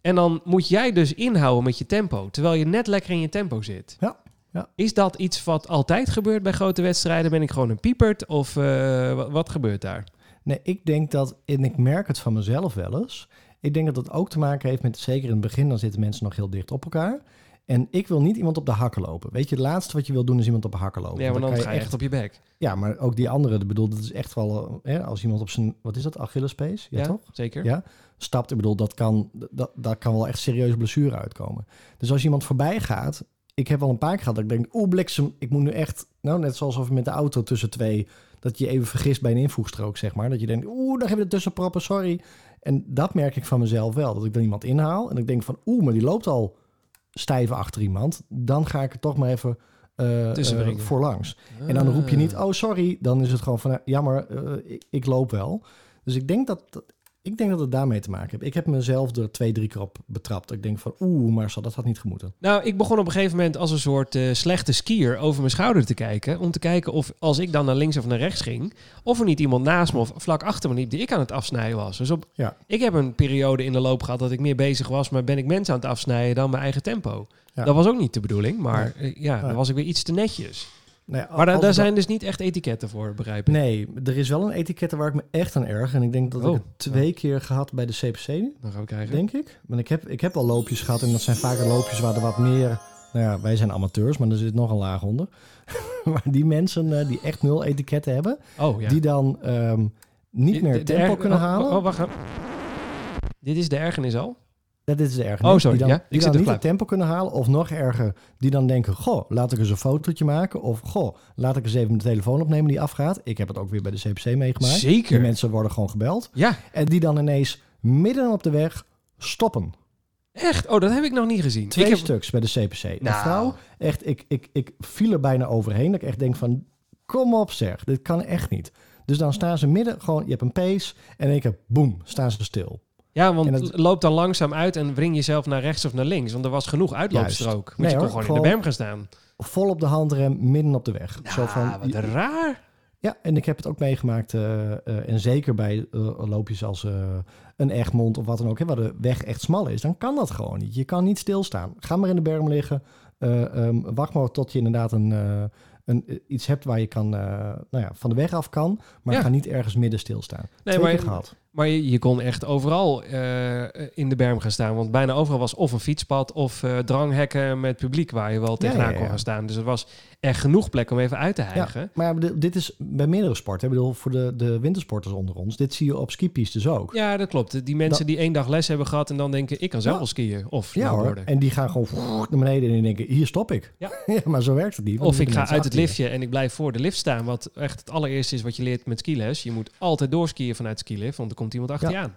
En dan moet jij dus inhouden met je tempo, terwijl je net lekker in je tempo zit. Ja, ja. Is dat iets wat altijd gebeurt bij grote wedstrijden? Ben ik gewoon een piepert of eh, wat, wat gebeurt daar? Nee, ik denk dat, en ik merk het van mezelf wel eens. Ik denk dat het ook te maken heeft met, zeker in het begin, dan zitten mensen nog heel dicht op elkaar. En ik wil niet iemand op de hakken lopen. Weet je, het laatste wat je wil doen is iemand op de hakken lopen. Ja, maar dan, kan ga je echt op je bek. Ja, maar ook die andere, ik bedoel, dat is echt wel, hè, als iemand op zijn, wat is dat, Achillespees? Ja, Ja, toch? zeker. Ja, stapt, ik bedoel, dat kan, dat, dat kan wel echt serieuze blessure uitkomen. Dus als iemand voorbij gaat, ik heb wel een paar keer gehad dat ik denk, oeh, bliksem, ik moet nu echt, nou, net zoals of met de auto tussen twee, dat je even vergist bij een invoegstrook, zeg maar. Dat je denkt, oeh, daar hebben we tussen proppen, sorry. En dat merk ik van mezelf wel, dat ik dan iemand inhaal en ik denk van, oeh, maar die loopt al stijf achter iemand. Dan ga ik er toch maar even eh, Tussen eh, voorlangs. En dan roep je niet, Ah. oh sorry, dan is het gewoon van, eh, jammer, eh, ik, ik loop wel. Dus ik denk dat, dat- ik denk dat het daarmee te maken heeft. Ik heb mezelf er twee, drie keer op betrapt. Ik denk van, oeh, Marcel, dat had niet gemoeten. Nou, ik begon op een gegeven moment als een soort eh, slechte skier over mijn schouder te kijken. Om te kijken of als ik dan naar links of naar rechts ging, of er niet iemand naast me of vlak achter me liep die ik aan het afsnijden was. Dus op, Ja. ik heb een periode in de loop gehad dat ik meer bezig was, maar ben ik mensen aan het afsnijden dan mijn eigen tempo. Ja. Dat was ook niet de bedoeling, maar eh, ja, dan was ik weer iets te netjes. Nou ja, Maar daar, zijn dus niet echt etiketten voor, begrijp ik. Nee, er is wel een etiketten waar ik me echt aan erg. En ik denk dat ik Oh. het twee keer gehad bij de CPC, Dan gaan we krijgen. denk ik. Want ik heb, ik heb wel loopjes gehad en dat zijn vaker loopjes waar er wat meer... Nou ja, wij zijn amateurs, maar er zit nog een laag onder. maar die mensen eh, die echt nul etiketten hebben, Oh ja. die dan ehm, niet meer tempo kunnen oh, halen. Oh, wacht. Dit is de ergernis al? Dit is ergernis. Oh, sorry, Die dan, ja, ik die dan niet het tempo kunnen halen. Of nog erger, die dan denken... Goh, laat ik eens een fotootje maken. Of goh, laat ik eens even de telefoon opnemen die afgaat. Ik heb het ook weer bij de CPC meegemaakt. Die Zeker. mensen worden gewoon gebeld. Ja, En die dan ineens midden op de weg stoppen. echt. Oh, dat heb ik nog niet gezien. Twee ik heb... stuks bij de CPC. Een Nou. vrouw, echt, ik, ik, ik viel er bijna overheen. Dat ik echt denk van, kom op zeg, dit kan echt niet. Dus dan staan ze midden, gewoon, je hebt een pace. En één keer, boem, staan ze stil. Ja, want dat- loop dan langzaam uit en wring jezelf naar rechts of naar links. Want er was genoeg uitloopstrook. Moet Nee, je toch gewoon in de berm gaan staan. Vol op de handrem, midden op de weg. Zo Ja, van, wat raar. Ja, en ik heb het ook meegemaakt. eh, eh, en zeker bij eh, loopjes als een Egmond of wat dan ook. Hè, waar de weg echt smal is. Dan kan dat gewoon niet. Je kan niet stilstaan. Ga maar in de berm liggen. Eh, ehm, wacht maar tot je inderdaad een, een, iets hebt waar je kan, nou ja, van de weg af kan. Maar Ja. ga niet ergens midden stilstaan. Nee, Twee maar- keer gehad. Maar je, je kon echt overal eh, in de berm gaan staan. Want bijna overal was of een fietspad of eh, dranghekken met publiek waar je wel tegenaan ja, ja. kon gaan staan. Dus er was echt genoeg plek om even uit te hijgen. Maar ja, dit- is bij meerdere sporten. Ik bedoel, voor de, de wintersporters onder ons. Dit zie je op skipistes ook. Ja, dat klopt. Die mensen die één dag les hebben gehad en dan denken, ik kan zelf wel skiën. Of Ja hoor. En die gaan gewoon naar beneden en denken, hier stop ik. Ja. maar zo werkt het niet. Of ik ga uit het liftje en ik blijf voor de lift staan. Wat echt het allereerste is wat je leert met skiles. Je moet altijd doorskiën vanuit skilift, want er komt iemand achter Ja. je aan.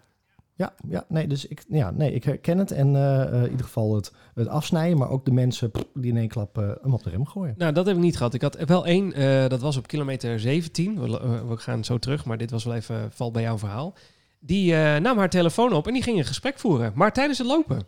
Ja, ja, nee, dus ik, ja, nee, ik herken het. En eh, eh, in ieder geval het, het afsnijden, maar ook de mensen die in één klap eh, hem op de rem gooien. Nou, dat heb ik niet gehad. Ik had wel één, dat was op kilometer 17. We, we gaan zo terug, maar dit was wel even, valt bij jouw verhaal. Die eh, nam haar telefoon op en die ging een gesprek voeren, maar tijdens het lopen.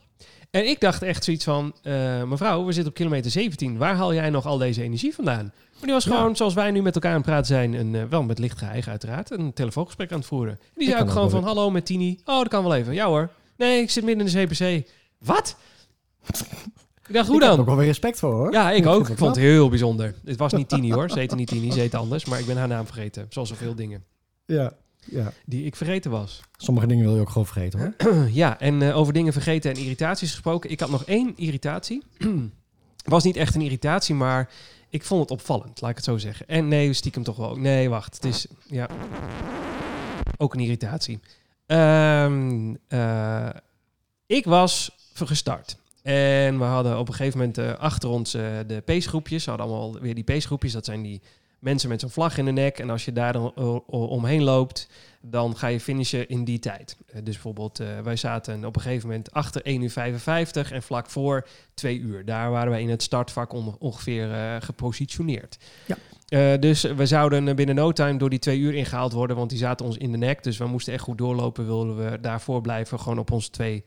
En ik dacht echt zoiets van, eh, mevrouw, we zitten op kilometer 17. Waar haal jij nog al deze energie vandaan? Maar die was Ja. gewoon, zoals wij nu met elkaar aan het praten zijn, een, eh, wel met licht uiteraard, een telefoongesprek aan het voeren. En die zei kan ook gewoon van, hallo met Tini. Oh, dat kan wel even. Ja hoor. Nee, ik zit midden in de CPC. Wat? ik dacht, hoe ik heb er dan? ook wel weer respect voor hoor. Ja, ik ook. Ik vond het heel bijzonder. Het was niet Tini hoor. Ze heette niet Tini, ze heette anders. Maar ik ben haar naam vergeten. Zoals zoveel dingen Ja, ja. die ik vergeten was. Sommige dingen wil je ook gewoon vergeten hoor. ja, en eh, over dingen vergeten en irritaties gesproken. Ik had nog één irritatie. was niet echt een irritatie, maar ik vond het opvallend, laat ik het zo zeggen. En nee, stiekem toch wel. Nee, wacht. Het is, ja, ook een irritatie. Ehm, eh, ik was gestart. En we hadden op een gegeven moment eh, achter ons de peesgroepjes. We hadden allemaal weer die peesgroepjes. Dat zijn die mensen met zo'n vlag in de nek. En als je daar dan eh, omheen loopt, dan ga je finishen in die tijd. Eh, dus bijvoorbeeld, eh, wij zaten op een gegeven moment achter 1 uur 55 en vlak voor 2 uur. Daar waren wij in het startvak on- ongeveer gepositioneerd. Ja. Dus we zouden binnen no time door die twee uur ingehaald worden, want die zaten ons in de nek. Dus we moesten echt goed doorlopen, wilden we daarvoor blijven, gewoon op ons twee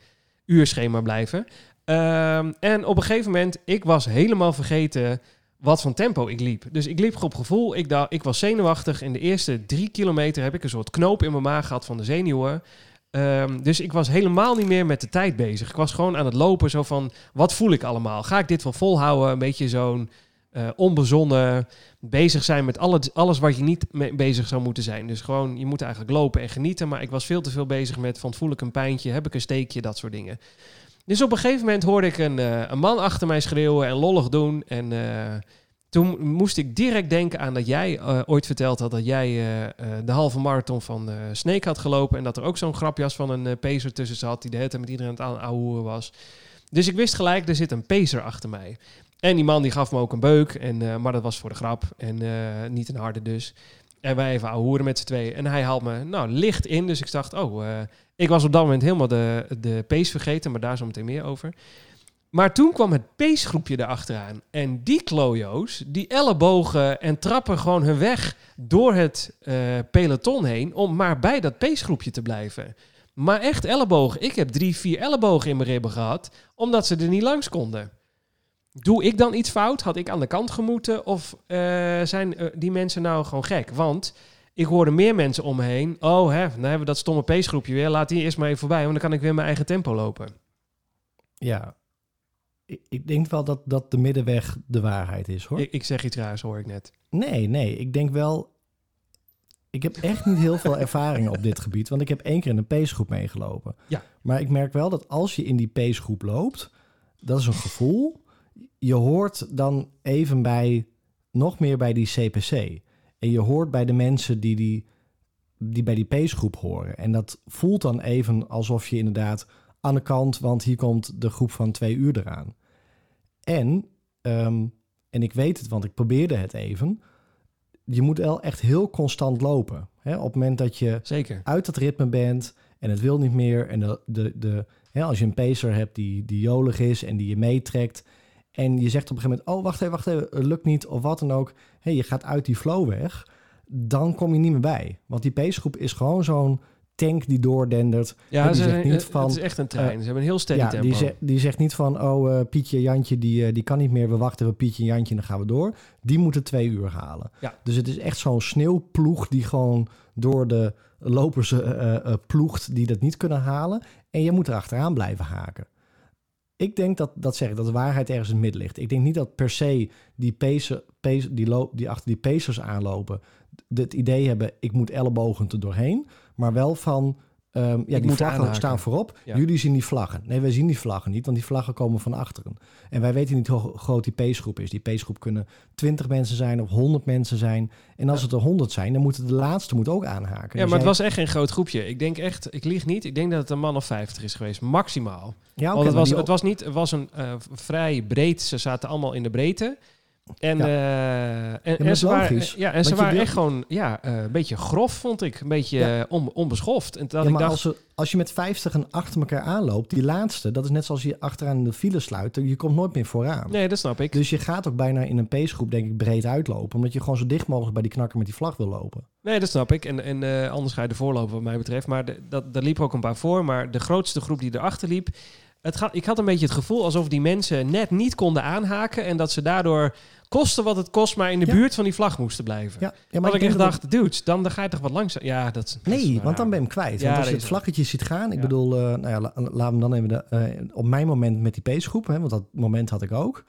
uur schema blijven. Ehm, en op een gegeven moment, ik was helemaal vergeten wat voor tempo ik liep. Dus ik liep op gevoel. Ik, ik was zenuwachtig. In de eerste drie kilometer heb ik een soort knoop in mijn maag gehad van de zenuwen. Ehm, dus ik was helemaal niet meer met de tijd bezig. Ik was gewoon aan het lopen, zo van, wat voel ik allemaal? Ga ik dit wel volhouden? Een beetje zo'n uh, onbezonnen, bezig zijn met alles, alles wat je niet mee bezig zou moeten zijn. Dus gewoon, je moet eigenlijk lopen en genieten. Maar ik was veel te veel bezig met van, voel ik een pijntje? Heb ik een steekje? Dat soort dingen. Dus op een gegeven moment hoorde ik een, uh, een man achter mij schreeuwen en lollig doen. En uh, toen moest ik direct denken aan dat jij uh, ooit verteld had dat jij de halve marathon van Sneek had gelopen. En dat er ook zo'n grapjas van een pezer tussen zat die de hele tijd met iedereen aan het ouwehoeren was. Dus ik wist gelijk, er zit een pezer achter mij. En die man die gaf me ook een beuk, en, maar dat was voor de grap en niet een harde dus. En wij even ouwehoeren met z'n tweeën. En hij haalt me nou, licht in, dus ik dacht, oh, ik was op dat moment helemaal de, de pace vergeten, maar daar zo meteen meer over. Maar toen kwam het pacegroepje erachteraan. En die klojo's, die ellebogen en trappen gewoon hun weg door het uh, peloton heen... om maar bij dat pacegroepje te blijven. Maar echt ellebogen. Ik heb drie, vier ellebogen in mijn ribben gehad... omdat ze er niet langs konden. Doe ik dan iets fout? Had ik aan de kant gemoeten? Of uh, zijn uh, die mensen nou gewoon gek? Want ik hoorde meer mensen om me heen. Oh, hè, dan hebben we dat stomme pacegroepje weer. Laat die eerst maar even voorbij, want dan kan ik weer mijn eigen tempo lopen. Ja, ik, ik denk wel dat, dat de middenweg de waarheid is, hoor. Ik, ik zeg iets raars, hoor ik net. Nee, nee, ik denk wel... Ik heb echt niet heel veel ervaring op dit gebied, want ik heb één keer in een pacegroep meegelopen. Ja. Maar ik merk wel dat als je in die pacegroep loopt, dat is een gevoel. Je hoort dan even bij, nog meer bij die CPC. En je hoort bij de mensen die, die, die bij die pacegroep horen. En dat voelt dan even alsof je inderdaad aan de kant, want hier komt de groep van twee uur eraan. En, um, en ik weet het, want ik probeerde het even. Je moet wel echt heel constant lopen. Hè? Op het moment dat je Zeker. uit dat ritme bent en het wil niet meer. En de, de, de, hè, als je een pacer hebt die, die jolig is en die je meetrekt. En je zegt op een gegeven moment, oh wacht even, wacht even, het lukt niet of wat dan ook. Hey, je gaat uit die flow weg. Dan kom je niet meer bij. Want die pacegroep is gewoon zo'n tank die doordendert. Ja, die ze, zegt niet van, het is echt een trein. ze hebben een heel steady ja, tempo. Die, zegt, die zegt niet van, oh uh, Pietje Jantje, die, uh, die kan niet meer. We wachten op Pietje Jantje en dan gaan we door. Die moeten twee uur halen. Ja. Dus het is echt zo'n sneeuwploeg die gewoon door de lopers ploegt die dat niet kunnen halen. En je moet er achteraan blijven haken. Ik denk dat, dat zeg ik, dat de waarheid ergens in het midden ligt. Ik denk niet dat per se die, pacer, die, die achter die pacers aanlopen... het idee hebben, ik moet ellebogen er doorheen. Maar wel van, um, ja, Ik die moet vlaggen aanhaken. staan voorop. Ja. Jullie zien die vlaggen. Nee, wij zien die vlaggen niet, want die vlaggen komen van achteren. En wij weten niet hoe groot die pacegroep is. Die pacegroep kunnen 20 mensen zijn of 100 mensen zijn. En als Ja. het er 100 zijn, dan moeten de laatste moet ook aanhaken. Ja, Dus maar het was echt geen groot groepje. Ik denk echt, ik lieg niet, ik denk dat het een man of 50 is geweest, maximaal. Ja, oké, het was, die- het was niet, het was een eh, vrij breed, ze zaten allemaal in de breedte. En, Ja. eh, en, en ze waren, ja, en ze waren echt gewoon ja, eh, een beetje grof, vond ik. Een beetje Ja. eh, on, onbeschoft. En dat ik dacht, als, als je met 50 en achter elkaar aanloopt, die laatste, dat is net zoals je achteraan in de file sluit. Je komt nooit meer vooraan. nee, dat snap ik. Dus je gaat ook bijna in een pacegroep, denk ik, breed uitlopen. Omdat je gewoon zo dicht mogelijk bij die knakker met die vlag wil lopen. Nee, dat snap ik. En, en anders ga je ervoor lopen, wat mij betreft. Maar de, dat, daar liep ook een paar voor. Maar de grootste groep die erachter liep... Het gaat, ik had een beetje het gevoel alsof die mensen net niet konden aanhaken... en dat ze daardoor, kosten wat het kost... maar in de Ja. buurt van die vlag moesten blijven. Ja, ja maar ik echt dacht, dudes, dan, dan ga je toch wat langzaam... Ja, dat, Nee, want dan ben je hem kwijt. Ja, want als je het vlaggetje ziet gaan, ik bedoel, eh, nou ja, la- we dan even de, eh, op mijn moment met die pacegroep, hè, want dat moment had ik ook,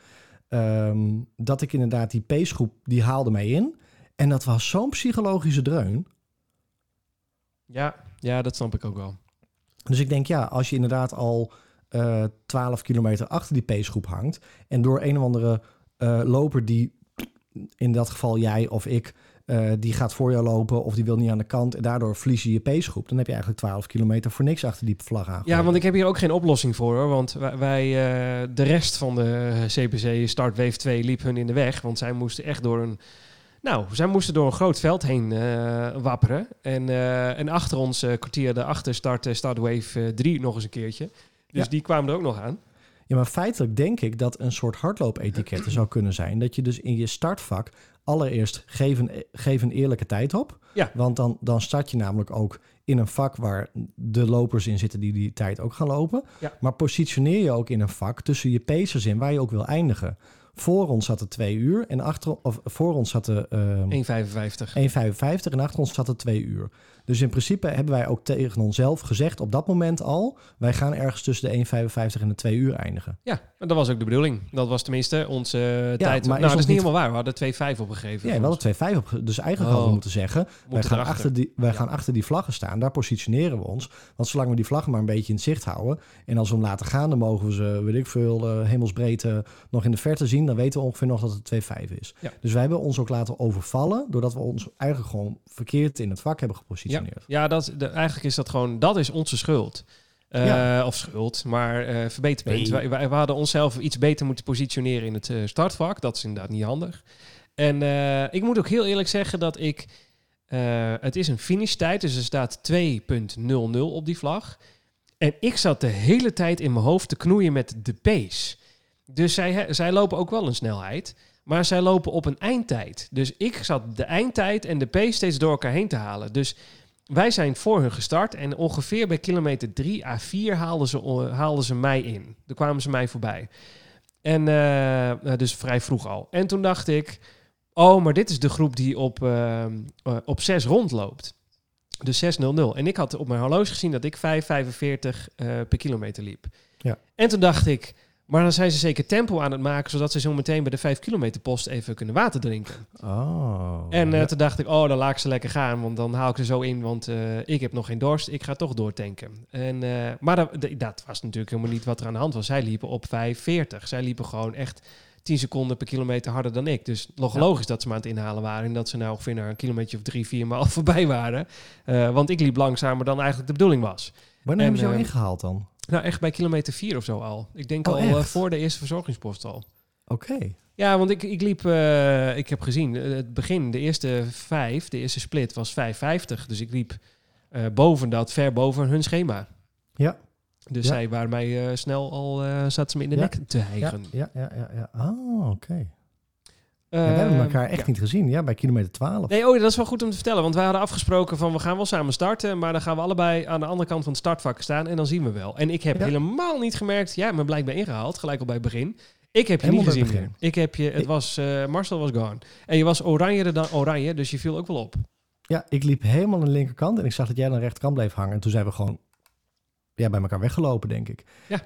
ehm, dat ik inderdaad die pacegroep, die haalde mij in. En dat was zo'n psychologische dreun. Ja, ja, dat snap ik ook wel. Dus ik denk, ja, als je inderdaad al eh 12 kilometer achter die pacegroep hangt en door een of andere eh, loper die, in dat geval jij of ik, eh, die gaat voor jou lopen of die wil niet aan de kant en daardoor verlies je je pacegroep, dan heb je eigenlijk 12 kilometer voor niks achter die vlag aan. Ja, want ik heb hier ook geen oplossing voor. Hoor, want wij, eh, de rest van de CPC Start Wave 2 liep hun in de weg. Want zij moesten echt door een... Nou, zij moesten door een groot veld heen eh, wapperen. En, eh, en achter ons eh kwartier daarachter startte Start Wave eh, 3 nog eens een keertje. Dus Ja. die kwamen er ook nog aan. Ja, maar feitelijk denk ik dat een soort hardloopetiketten zou kunnen zijn. Dat je dus in je startvak allereerst geef een, geef een eerlijke tijd op. Ja. Want dan, dan start je namelijk ook in een vak waar de lopers in zitten die die tijd ook gaan lopen. Ja. Maar positioneer je ook in een vak tussen je pacers in waar je ook wil eindigen. Voor ons zat er twee uur en achter, of voor ons zat er ehm, 1,55. 1,55 en achter ons zat er twee uur. Dus in principe hebben wij ook tegen onszelf gezegd op dat moment al... wij gaan ergens tussen de 1,55 en de 2 uur eindigen. Ja, en dat was ook de bedoeling. Dat was tenminste onze eh, tijd. maar Nou, is dat is niet helemaal waar. We hadden 2,5 opgegeven. Ja, wel de 2,5 op. Dus eigenlijk hadden we Oh. moeten zeggen... wij, gaan erachter. achter, die, wij Ja. gaan achter die vlaggen staan. Daar positioneren we ons. Want zolang we die vlaggen maar een beetje in het zicht houden... en als we hem laten gaan, dan mogen we ze, weet ik veel... eh, hemelsbreed nog in de verte zien. Dan weten we ongeveer nog dat het 2,5 is. Ja. Dus wij hebben ons ook laten overvallen... doordat we ons eigenlijk gewoon verkeerd in het vak hebben Ja, gepositioneerd. ja dat, de, eigenlijk is dat gewoon, dat is onze schuld. Eh, Ja. Of schuld, maar eh verbeterpunt. Nee. Wij, we hadden onszelf iets beter moeten positioneren in het eh, startvak. Dat is inderdaad niet handig. En ik moet ook heel eerlijk zeggen dat ik... het is een finishtijd, dus er staat 2.00 op die vlag. En ik zat de hele tijd in mijn hoofd te knoeien met de pace. Dus zij, zij lopen ook wel een snelheid. Maar zij lopen op een eindtijd. Dus ik zat de eindtijd en de pace steeds door elkaar heen te halen. Dus wij zijn voor hun gestart. En ongeveer bij kilometer 3 à 4 haalden ze, haalden ze mij in. Daar kwamen ze mij voorbij. En eh, eh, dus vrij vroeg al. En toen dacht ik... Oh, maar dit is de groep die op, eh, op 6 rondloopt. Dus 6.00. En ik had op mijn horloge gezien dat ik 5,45 eh, per kilometer liep. Ja. En toen dacht ik... Maar dan zijn ze zeker tempo aan het maken... zodat ze zo meteen bij de 5 kilometer post even kunnen water drinken. Oh. En eh, toen dacht ik, oh, dan laat ik ze lekker gaan. Want dan haal ik er zo in, want eh, ik heb nog geen dorst. Ik ga toch doortanken. En, eh, maar dat, dat was natuurlijk helemaal niet wat er aan de hand was. Zij liepen op 5,40. Zij liepen gewoon echt 10 seconden per kilometer harder dan ik. Dus nog Ja. logisch dat ze me aan het inhalen waren. En dat ze nou ongeveer naar een kilometer of drie, vier maal voorbij waren. Want ik liep langzamer dan eigenlijk de bedoeling was. Wanneer hebben ze jou en, ingehaald dan? Nou, echt bij kilometer 4 of zo al. Ik denk Oh, al eh, voor de eerste verzorgingspost al. Oké. Ja, want ik, ik liep, eh, ik heb gezien, eh, het begin, de eerste vijf, de eerste split was 5,50. Dus ik liep boven dat, ver boven hun schema. Ja. Dus Ja. zij waren mij snel al, zaten ze me in de Ja. nek te hijgen. ja, ja, ja. ja. Ah, oké. Ja, we hebben elkaar echt ja. niet gezien. Ja, bij kilometer 12. Nee, oh, dat is wel goed om te vertellen. Want we hadden afgesproken van we gaan wel samen starten. Maar dan gaan we allebei aan de andere kant van het startvak staan. En dan zien we wel. En ik heb Ja. helemaal niet gemerkt. Ja, me blijkbaar ingehaald. Gelijk al bij het begin. Ik heb je Helemaal niet gezien. Ik heb je, het was, eh, Marcel was gone. En je was oranje dan oranje. Dus je viel ook wel op. Ja, ik liep helemaal aan de linkerkant en ik zag dat jij aan de rechterkant bleef hangen. En toen zijn we gewoon ja, bij elkaar weggelopen, denk ik. Ja,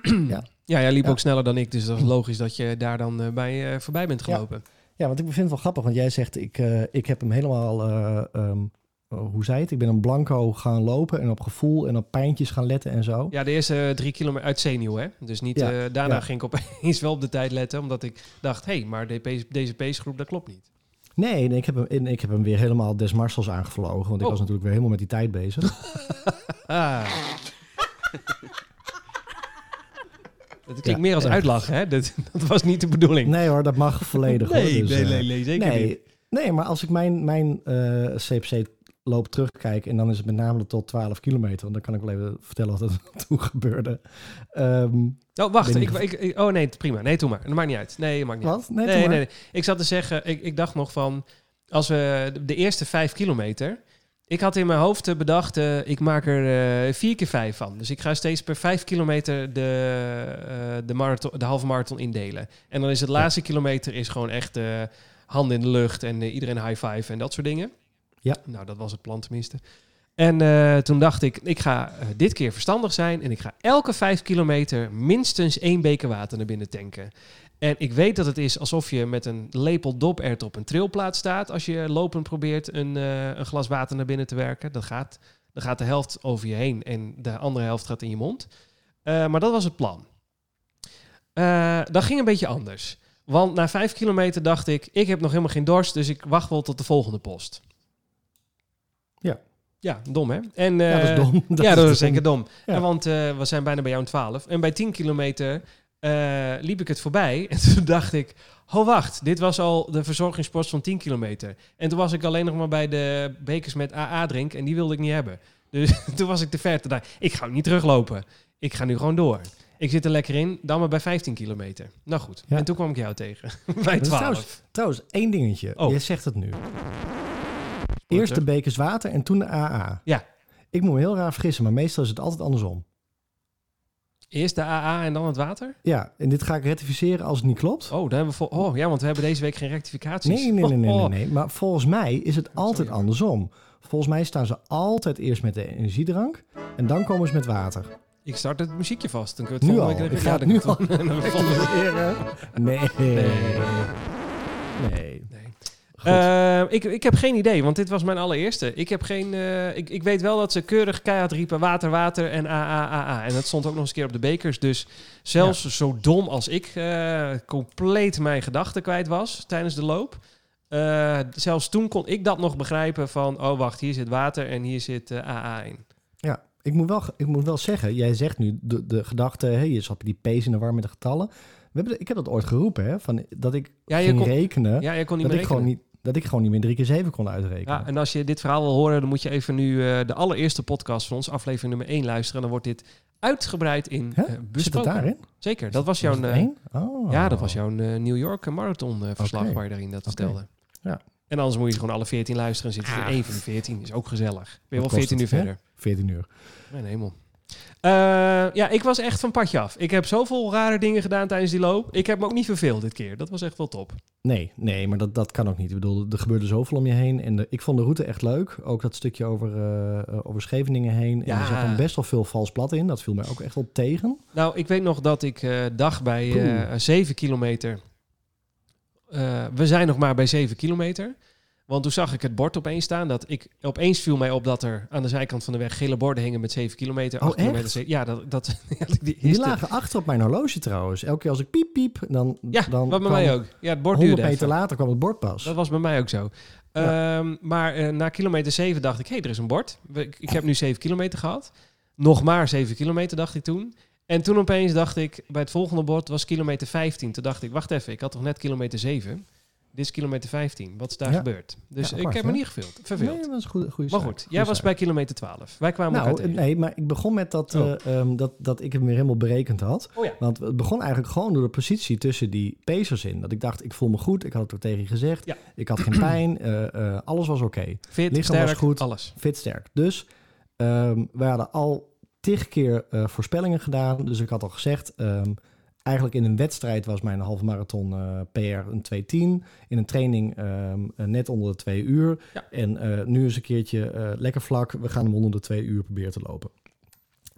jij liep Ja. ook sneller dan ik. Dus dat is logisch dat je daar dan eh, bij eh, voorbij bent Ja. gelopen. Ja, want ik vind het wel grappig, want jij zegt, ik, eh, ik heb hem helemaal, eh, ehm, eh, hoe zei het? Ik ben een blanco gaan lopen en op gevoel en op pijntjes gaan letten en zo. Ja, de eerste drie kilometer uit zenuw, hè? Dus niet, Ja, daarna ja. ging ik opeens wel op de tijd letten. Omdat ik dacht, hé, hey, maar de pace- deze pacegroep, dat klopt niet. Nee, nee ik, heb hem, ik heb hem weer helemaal des Marsels aangevlogen, want ik Oh. was natuurlijk weer helemaal met die tijd bezig. Ah. Dat klinkt meer als uitlachen, hè? Dat, dat was niet de bedoeling. Nee hoor, dat mag volledig. hoor. nee, Dus, nee, eh, nee, nee, zeker nee, niet. nee, maar als ik mijn, mijn eh, CPC loop terugkijk... en dan is het met name tot 12 kilometer... want dan kan ik wel even vertellen wat er toen gebeurde. Ehm, Oh, wacht. Ik, ik, ik- oh nee, prima. Nee, doe maar. Dat maakt niet uit. Nee, maakt niet uit. wat? Nee, Nee, doe nee, maar. nee. Ik zat te zeggen, ik, ik dacht nog van, als we de- de eerste vijf kilometer, ik had in mijn hoofd bedacht, eh, ik maak er eh, vier keer vijf van. Dus ik ga steeds per vijf kilometer de, eh, de, marathon, de halve marathon indelen. En dan is het laatste kilometer is gewoon echt eh, handen in de lucht en iedereen high five en dat soort dingen. Ja. Nou, dat was het plan tenminste. En toen dacht ik, ik ga dit keer verstandig zijn en ik ga elke vijf kilometer minstens één beker water naar binnen tanken. En ik weet dat het is alsof je met een lepel dopert op een trilplaat staat als je lopend probeert een, eh, een glas water naar binnen te werken. Dat gaat, dan gaat de helft over je heen en de andere helft gaat in je mond. Eh, maar dat was het plan. Eh, dat ging een beetje anders. Want na vijf kilometer dacht ik, ik heb nog helemaal geen dorst, dus ik wacht wel tot de volgende post. Ja. Ja, dom hè? En, ja, dat is dom. ja, dat is zeker dom. Ja, want we zijn bijna bij jou in 12. En bij 10 kilometer eh, liep ik het voorbij. En toen dacht ik, oh wacht, dit was al de verzorgingspost van 10 kilometer. En toen was ik alleen nog maar bij de bekers met AA drink en die wilde ik niet hebben. Dus toen was ik te ver. Toen dacht ik, ga niet teruglopen. Ik ga nu gewoon door. Ik zit er lekker in, dan maar bij 15 kilometer. Nou goed, Ja. en toen kwam ik jou tegen. bij is 12. trouwens- Trouwens, één dingetje. Oh. Jij zegt het nu. Eerst de bekers water en toen de AA. Ja. Ik moet me heel raar vergissen, maar meestal is het altijd andersom. Eerst de AA en dan het water? Ja, en dit ga ik rectificeren als het niet klopt. Oh, daar hebben we oh ja, want we hebben deze week geen rectificaties. Nee, nee, nee, nee, nee, nee. Maar volgens mij is het altijd andersom. Volgens mij staan ze altijd eerst met de energiedrank en dan komen ze met water. Ik start het muziekje vast. Dan kun je het Nu volgende al. week Ik ja, ga kun nu al Nee. Nee. Nee. Nee. Nee. Goed. Eh, ik, ik heb geen idee, want dit was mijn allereerste. Ik heb geen. eh, ik, ik weet wel dat ze keurig keihard riepen water, water en AAAA. En dat stond ook nog eens een keer op de bekers. Dus zelfs zo dom als ik eh, compleet mijn gedachten kwijt was tijdens de loop. eh, zelfs toen kon ik dat nog begrijpen van, oh wacht, hier zit water en hier zit AA in. Ja, ik moet, wel, ik moet wel zeggen, jij zegt nu de, de gedachte, hè, je zat die pees in de war met de getallen. We hebben, ik heb dat ooit geroepen, hè, van, dat ik Ja, kon- rekenen, Ja, je kon niet dat, meer ik gewoon niet, dat ik gewoon niet meer drie keer zeven kon uitrekenen. Ja, en als je dit verhaal wil horen, dan moet je even nu eh, de allereerste podcast van ons, aflevering nummer 1, luisteren. Dan wordt dit uitgebreid in Hè? eh, Zit besproken. daarin? Zeker, dat was jouw... eh? Oh. Ja, dat was jouw New York marathon verslag waar je daarin dat vertelde. Ja. En anders moet je gewoon alle 14 luisteren en zitten er Ah. één van de 14. Is ook gezellig. Ben je wel Wat kost 14 uur verder. 14 uur. Mijn hemel. Eh, ja, ik was echt van padje af. Ik heb zoveel rare dingen gedaan tijdens die loop. Ik heb me ook niet verveeld dit keer. Dat was echt wel top. Nee, nee, maar dat, dat kan ook niet. Ik bedoel, er gebeurde zoveel om je heen. En de, ik vond de route echt leuk. Ook dat stukje over, eh, eh, over Scheveningen heen. En Ja. er zat dan best wel veel vals plat in. Dat viel mij ook echt wel tegen. Nou, ik weet nog dat ik eh dacht bij eh 7 kilometer. We zijn nog maar bij 7 kilometer. Want toen zag ik het bord opeens staan. Dat ik, opeens viel mij op dat er aan de zijkant van de weg gele borden hingen met 7 kilometer. Oh, 8 kilometer. echt? ze- Ja, dat, dat, die lagen achter op mijn horloge trouwens. Elke keer als ik piep piep, dan, Ja, dan wat bij mij ook. Ja, het bord 100 duurde meter even. later kwam het bord pas. Dat was bij mij ook zo. Ja. Ehm, maar eh, na kilometer 7 dacht ik, hé, hey, er is een bord. Ik, ik heb nu 7 kilometer gehad. Nog maar 7 kilometer, dacht ik toen. En toen opeens dacht ik, bij het volgende bord was kilometer 15. Toen dacht ik, wacht even, ik had toch net kilometer 7? Dit is kilometer 15. Wat is daar Ja. gebeurd? Dus Ja, ik heb me niet geveeld, verveeld. Nee, dat was een goede, goede maar goed, Goede jij was bij kilometer 12. Wij kwamen elkaar Nou, tegen. nee, maar ik begon met dat, Oh. eh, ehm, dat, dat ik hem weer helemaal berekend had. Oh ja. Want het begon eigenlijk gewoon door de positie tussen die pacers in. Dat ik dacht, ik voel me goed. Ik had het ook tegen je gezegd. Ja. Ik had geen pijn. eh, eh, alles was oké. Fit, lichaam was sterk, goed. alles. Fit sterk. Dus ehm we hadden al tig keer voorspellingen gedaan. Dus ik had al gezegd, ehm, eigenlijk in een wedstrijd was mijn halve marathon eh, PR een 2.10. In een training ehm, eh, net onder de twee uur. Ja. En eh, nu is een keertje lekker vlak. We gaan hem onder de twee uur proberen te lopen.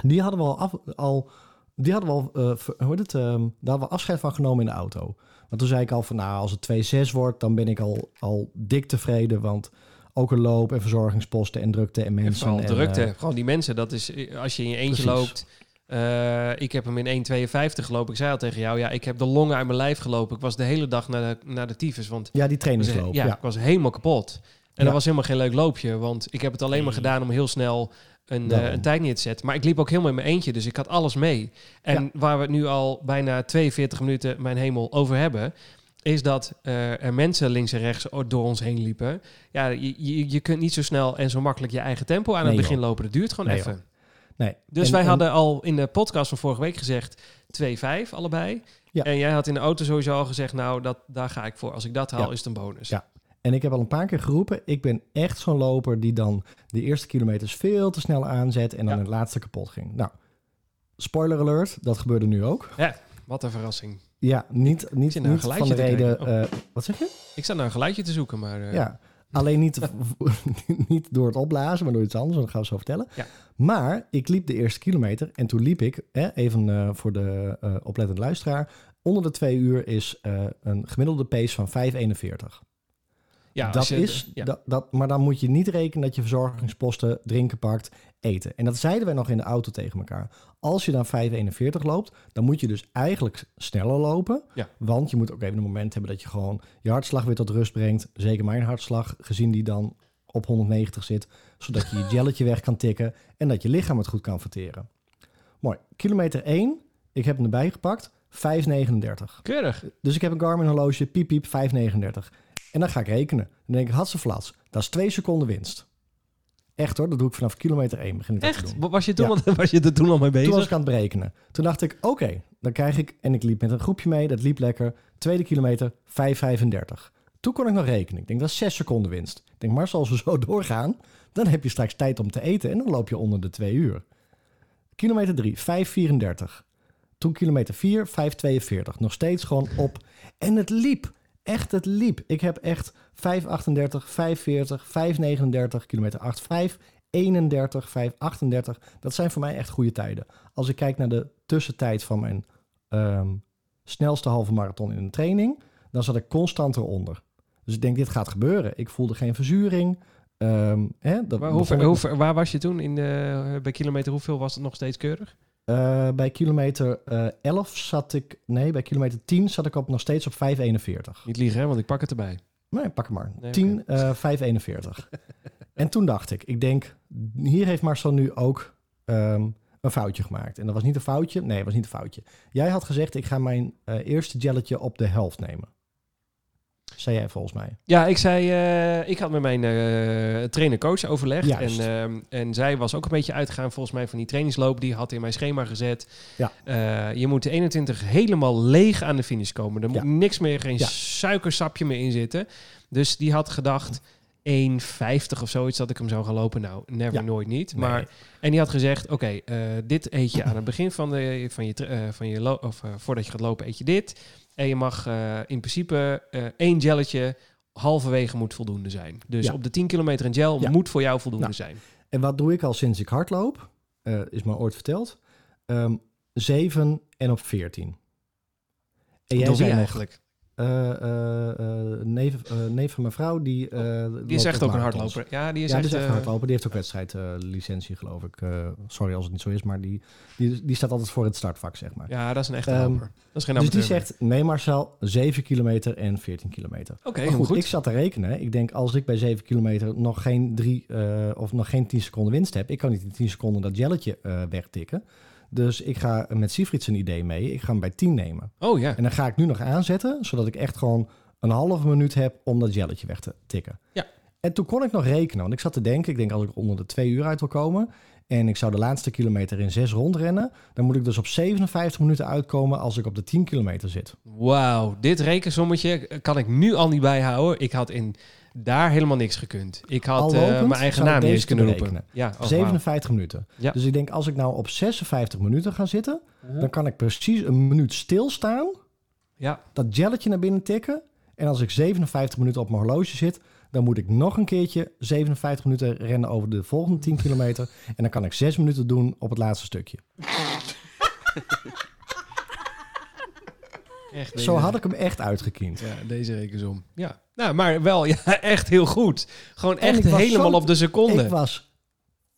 Die hadden we al, af, al die hadden we al, hoe heet het, ehm, daar hadden we afscheid van genomen in de auto. Want toen zei ik al van, nou, als het 2.6 wordt, dan ben ik al, al dik tevreden. Want ook een loop en verzorgingsposten en drukte en En mensen. vooral en, drukte. eh, Gewoon die mensen, dat is als je in je eentje Precies. loopt. Eh, ik heb hem in 1,52 gelopen. Ik zei al tegen jou, ja, ik heb de longen uit mijn lijf gelopen. Ik was de hele dag naar de, naar de tyfus, want ja, die ik was, trainingsloop. ja, Ja, ik was helemaal kapot. En Ja. dat was helemaal geen leuk loopje, want ik heb het alleen maar Nee. gedaan om heel snel een, eh, een tijd neer te zetten. Maar ik liep ook helemaal in mijn eentje, dus ik had alles mee. En Ja. waar we het nu al bijna 42 minuten, mijn hemel, over hebben... is dat eh, er mensen links en rechts door ons heen liepen. Ja, je, je, je kunt niet zo snel en zo makkelijk je eigen tempo aan Nee, het begin joh. lopen. Dat duurt gewoon Nee, even. joh. Nee. Dus En- wij en- hadden al in de podcast van vorige week gezegd 2-5 allebei. Ja. En jij had in de auto sowieso al gezegd, nou, dat, daar ga ik voor. Als ik dat haal, Ja. is het een bonus. Ja. En ik heb al een paar keer geroepen, ik ben echt zo'n loper die dan de eerste kilometers veel te snel aanzet en dan Ja. het laatste kapot ging. Nou, spoiler alert, dat gebeurde nu ook. Wat een verrassing. Ja, niet, niet, niet van geluidje de reden... kijken. eh, wat zeg je? Ik sta naar een geluidje te zoeken, maar... eh, Ja, alleen niet, niet door het opblazen, maar door iets anders. Dat gaan we zo vertellen. Ja. Maar ik liep de eerste kilometer en toen liep ik, hè, even eh, voor de eh oplettende luisteraar, onder de twee uur is eh, een gemiddelde pace van 5,41. Ja dat je- is, ja. dat, dat, maar dan moet je niet rekenen dat je verzorgingsposten, drinken pakt, eten. En dat zeiden wij nog in de auto tegen elkaar. Als je dan 5,41 loopt, dan moet je dus eigenlijk sneller lopen. Ja. Want je moet ook even een moment hebben dat je gewoon je hartslag weer tot rust brengt. Zeker mijn hartslag, gezien die dan op 190 zit. Zodat je je jelletje weg kan tikken en dat je lichaam het goed kan verteren. Mooi. Kilometer 1, ik heb hem erbij gepakt, 5,39. Keurig. Dus ik heb een Garmin horloge, piep piep, 5,39. En dan ga ik rekenen. Dan denk ik, had ze flats. Dat is twee seconden winst. Echt hoor, dat doe ik vanaf kilometer 1. Begin ik dat te Echt? doen. Was je, toen Ja. al, was je er toen al mee bezig? Toen was ik aan het berekenen. Toen dacht ik, oké, dan krijg ik... En ik liep met een groepje mee, dat liep lekker. Tweede kilometer, 5,35. Toen kon ik nog rekenen. Ik denk, dat is 6 seconden winst. Ik denk, Marcel, als we zo doorgaan... Dan heb je straks tijd om te eten en dan loop je onder de twee uur. Kilometer 3, 5,34. Toen kilometer 4, 5,42. Nog steeds gewoon op. En het liep. Echt, het liep. Ik heb echt 5,38, 5,40, 5,39, kilometer 8, 5, 31, 538. Dat zijn voor mij echt goede tijden. Als ik kijk naar de tussentijd van mijn ehm, snelste halve marathon in een training, dan zat ik constant eronder. Dus ik denk, dit gaat gebeuren. Ik voelde geen verzuring. Ehm, hè, dat Waar, hoe, waar was je toen? In de, bij kilometer hoeveel was het nog steeds keurig? Eh, bij kilometer eh 11 zat ik... Nee, bij kilometer 10 zat ik op, nog steeds op 541. Niet liegen, hè, want ik pak het erbij. Nee, pak hem maar. Nee, 10, eh 541. en toen dacht ik, ik denk, hier heeft Marcel nu ook ehm, een foutje gemaakt. En dat was niet een foutje. Nee, het was niet een foutje. Jij had gezegd, ik ga mijn eh, eerste gelletje op de helft nemen. Zei jij volgens mij. Ja, ik zei, eh, ik had met mijn eh trainer-coach overlegd. Juist. En, ehm, en zij was ook een beetje uitgegaan volgens mij van die trainingsloop. Die had in mijn schema gezet. Ja. Eh, je moet de 21 helemaal leeg aan de finish komen. Er moet Ja. niks meer, geen Ja. suikersapje meer in zitten. Dus die had gedacht, 1,50 of zoiets dat ik hem zou gaan lopen. Nou, never, Ja. nooit niet. Nee. Maar, en die had gezegd, oké, dit eet je aan het begin van, de, van je, eh, van je of voordat je gaat lopen, eet je dit. En je mag eh, in principe eh, één gelletje halverwege moet voldoende zijn. Dus Ja. op de 10 kilometer een gel Ja. moet voor jou voldoende Nou, zijn. En wat doe ik al sinds ik hardloop? Eh, is me ooit verteld. Ehm 7 en op 14. En jij zei eigenlijk? Eh, eh, eh, neef, eh, neef van mijn vrouw, die... eh, Die is echt ook een hardloper. Ja, die is ja, echt... die is echt eh, hardlopen. Die heeft ook wedstrijdlicentie, geloof ik. Sorry als het niet zo is, maar die, die, die staat altijd voor het startvak, zeg maar. Ja, dat is een echte Ehm, loper. Dat is geen dus die zegt, nee Marcel, 7 kilometer en 14 kilometer. Oké, goed, goed. ik zat te rekenen. Ik denk, als ik bij 7 kilometer nog geen, drie, of nog geen 10 seconden winst heb... ik kan niet in 10 seconden dat jelletje wegtikken. Dus ik ga met Siefrieds een idee mee. Ik ga hem bij 10 nemen. Oh ja. En dan ga ik nu nog aanzetten, zodat ik echt gewoon een halve minuut heb om dat jelletje weg te tikken. Ja. En toen kon ik nog rekenen, want ik zat te denken, ik denk als ik onder de twee uur uit wil komen en ik zou de laatste kilometer in zes rondrennen, dan moet ik dus op 57 minuten uitkomen als ik op de 10 kilometer zit. Wauw, dit rekensommetje kan ik nu al niet bijhouden. Ik had in daar helemaal niks gekund. Ik had eh, mijn eigen naam niet eens kunnen roepen. Ja, oh, wauw. 57 minuten. Ja. Dus ik denk als ik nou op 56 minuten ga zitten, dan kan ik precies een minuut stilstaan, Ja, dat jelletje naar binnen tikken. En als ik 57 minuten op mijn horloge zit, dan moet ik nog een keertje 57 minuten rennen over de volgende 10 kilometer. En dan kan ik 6 minuten doen op het laatste stukje. echt. Zo had ik hem echt uitgekiend. Ja, deze rekensom. Ja, nou, maar wel ja, echt heel goed. Gewoon En echt helemaal op de seconde. Ik was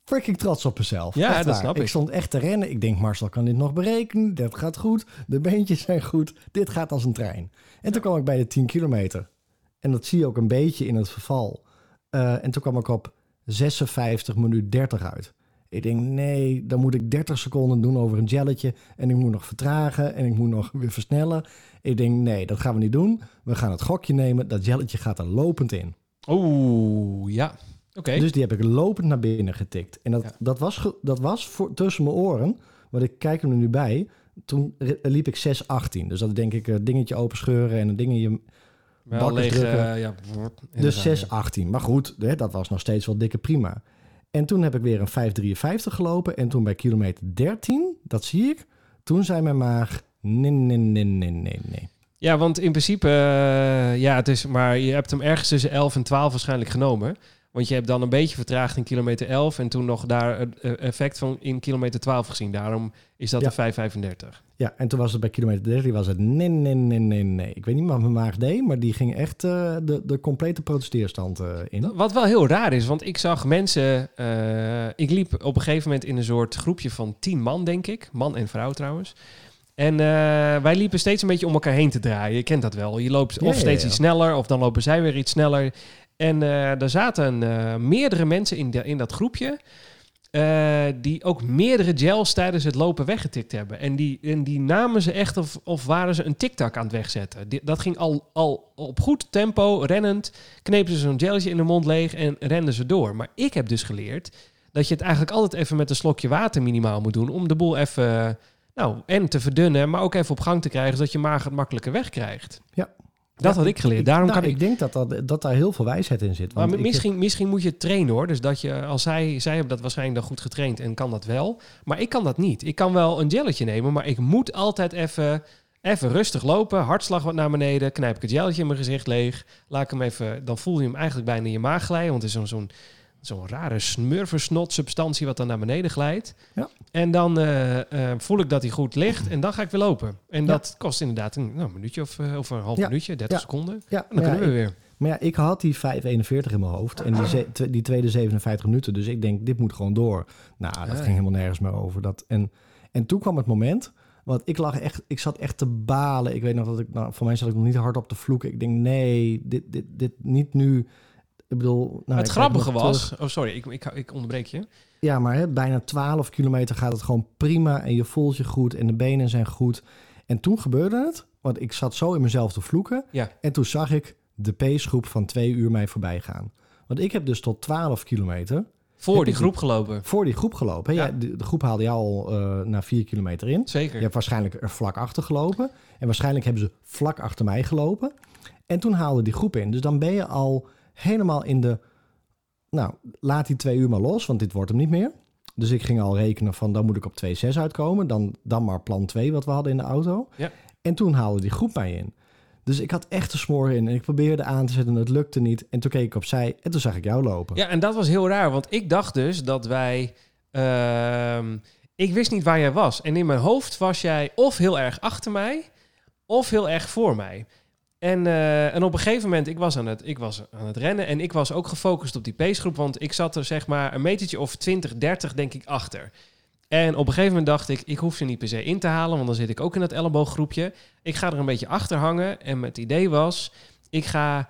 freaking trots op mezelf. Ja, Echt dat waar. snap ik. Ik stond echt te rennen. Ik denk, Marcel kan dit nog berekenen. Dat gaat goed. De beentjes zijn goed. Dit gaat als een trein. En toen kwam ik bij de 10 kilometer. En dat zie je ook een beetje in het verval. Eh, en toen kwam ik op 56 minuut 30 uit. Ik denk, nee, dan moet ik 30 seconden doen over een jelletje. En ik moet nog vertragen en ik moet nog weer versnellen. Ik denk, nee, dat gaan we niet doen. We gaan het gokje nemen. Dat jelletje gaat er lopend in. Oeh, ja. Oké. Dus die heb ik lopend naar binnen getikt. En dat, Ja. dat was, dat was voor, tussen mijn oren, want ik kijk hem er nu bij. Toen liep ik 6,18. Dus dat denk ik een dingetje openscheuren en een dingetje... Wel leeg, drukken. eh, ja. Dus dan ga je. 6,18. Maar goed, hè, dat was nog steeds wel dikke prima. En toen heb ik weer een 5,53 gelopen. En toen bij kilometer 13, dat zie ik, toen zei mijn maag... Nee, nee, nee, nee, nee, nee. Ja, want in principe, eh, ja, het is, maar je hebt hem ergens tussen 11 en 12 waarschijnlijk genomen. Want je hebt dan een beetje vertraagd in kilometer 11 en toen nog daar het eh, effect van in kilometer 12 gezien. Daarom is dat Ja. de 5,35. Ja, en toen was het bij kilometer 13 was het nee, nee, nee, nee, nee. Ik weet niet wat mijn maag deed, maar die ging echt eh, de, de complete protesteerstand eh, in. Wat wel heel raar is, want ik zag mensen. eh, ik liep op een gegeven moment in een soort groepje van 10 man, denk ik. Man en vrouw trouwens. En wij liepen steeds een beetje om elkaar heen te draaien. Je kent dat wel. Je loopt Ja, of steeds ja. iets sneller, of dan lopen zij weer iets sneller. En eh er zaten meerdere mensen in, de, in dat groepje. Eh, die ook meerdere gels tijdens het lopen weggetikt hebben. En die, en die namen ze echt of, of waren ze een tiktak aan het wegzetten. Dat ging al, al op goed tempo, rennend. Knepen ze zo'n gelletje in de mond leeg en renden ze door. Maar ik heb dus geleerd dat je het eigenlijk altijd even met een slokje water minimaal moet doen. Om de boel even, nou, en te verdunnen, maar ook even op gang te krijgen, zodat je maag het makkelijker wegkrijgt. Dat Ja, had ik geleerd. Daarom nou, kan ik... ik denk dat, dat, dat daar heel veel wijsheid in zit. Maar Want ik- misschien, misschien moet je trainen hoor. Dus dat je, als zij, zij hebben dat waarschijnlijk dan goed getraind en kan dat wel. Maar ik kan dat niet. Ik kan wel een gelletje nemen, maar ik moet altijd even, even rustig lopen. Hartslag wat naar beneden. Knijp ik het gelletje in mijn gezicht leeg. Laat ik hem even, dan voel je hem eigenlijk bijna in je maag glijden. Want het is zo'n zo'n zo'n rare smurversnot substantie wat dan naar beneden glijdt. Ja. En dan eh, eh, voel ik dat hij goed ligt en dan ga ik weer lopen. En Ja. dat kost inderdaad een, nou, een minuutje of, eh, of een half Ja. minuutje, 30 Ja. seconden. ja, En dan kunnen we weer. Maar ja, ik had die 5,41 in mijn hoofd. En die, die tweede 57 minuten. Dus ik denk, dit moet gewoon door. Nou, dat ging helemaal nergens meer over. Dat, en, en toen kwam het moment. Want ik lag echt, ik zat echt te balen. Ik weet nog dat ik, nou, voor mij zat ik nog niet hard op te vloeken. Ik denk, nee, dit, dit, dit niet nu. Ik bedoel, nou, het ik grappige was... terug. Oh, sorry, ik, ik, ik onderbreek je. Ja, maar hè, bijna 12 kilometer gaat het gewoon prima. En je voelt je goed en de benen zijn goed. En toen gebeurde het. Want ik zat zo in mezelf te vloeken. Ja. En toen zag ik de pacegroep van twee uur mij voorbij gaan. Want ik heb dus tot 12 kilometer Voor die groep gelopen. voor die groep gelopen. Ja. De, de groep haalde jou al eh na 4 kilometer in. Zeker. Je hebt waarschijnlijk er vlak achter gelopen. En waarschijnlijk hebben ze vlak achter mij gelopen. En toen haalde die groep in. Dus dan ben je al helemaal in de... Nou, laat die twee uur maar los, want dit wordt hem niet meer. Dus ik ging al rekenen van, dan moet ik op 2,6 uitkomen. Dan, dan maar plan 2 wat we hadden in de auto. Ja. En toen haalde die groep mij in. Dus ik had echt de smoor in. En ik probeerde aan te zetten en het lukte niet. En toen keek ik opzij en toen zag ik jou lopen. Ja, en dat was heel raar, want ik dacht dus dat wij... ehm, ik wist niet waar jij was. En in mijn hoofd was jij of heel erg achter mij, of heel erg voor mij. En, eh, en op een gegeven moment, ik was, aan het, ik was aan het rennen en ik was ook gefocust op die pacegroep, want ik zat er zeg maar een metertje of 20, 30 denk ik achter. En op een gegeven moment dacht ik, ik hoef ze niet per se in te halen, want dan zit ik ook in dat ellebooggroepje. Ik ga er een beetje achter hangen en het idee was, ik ga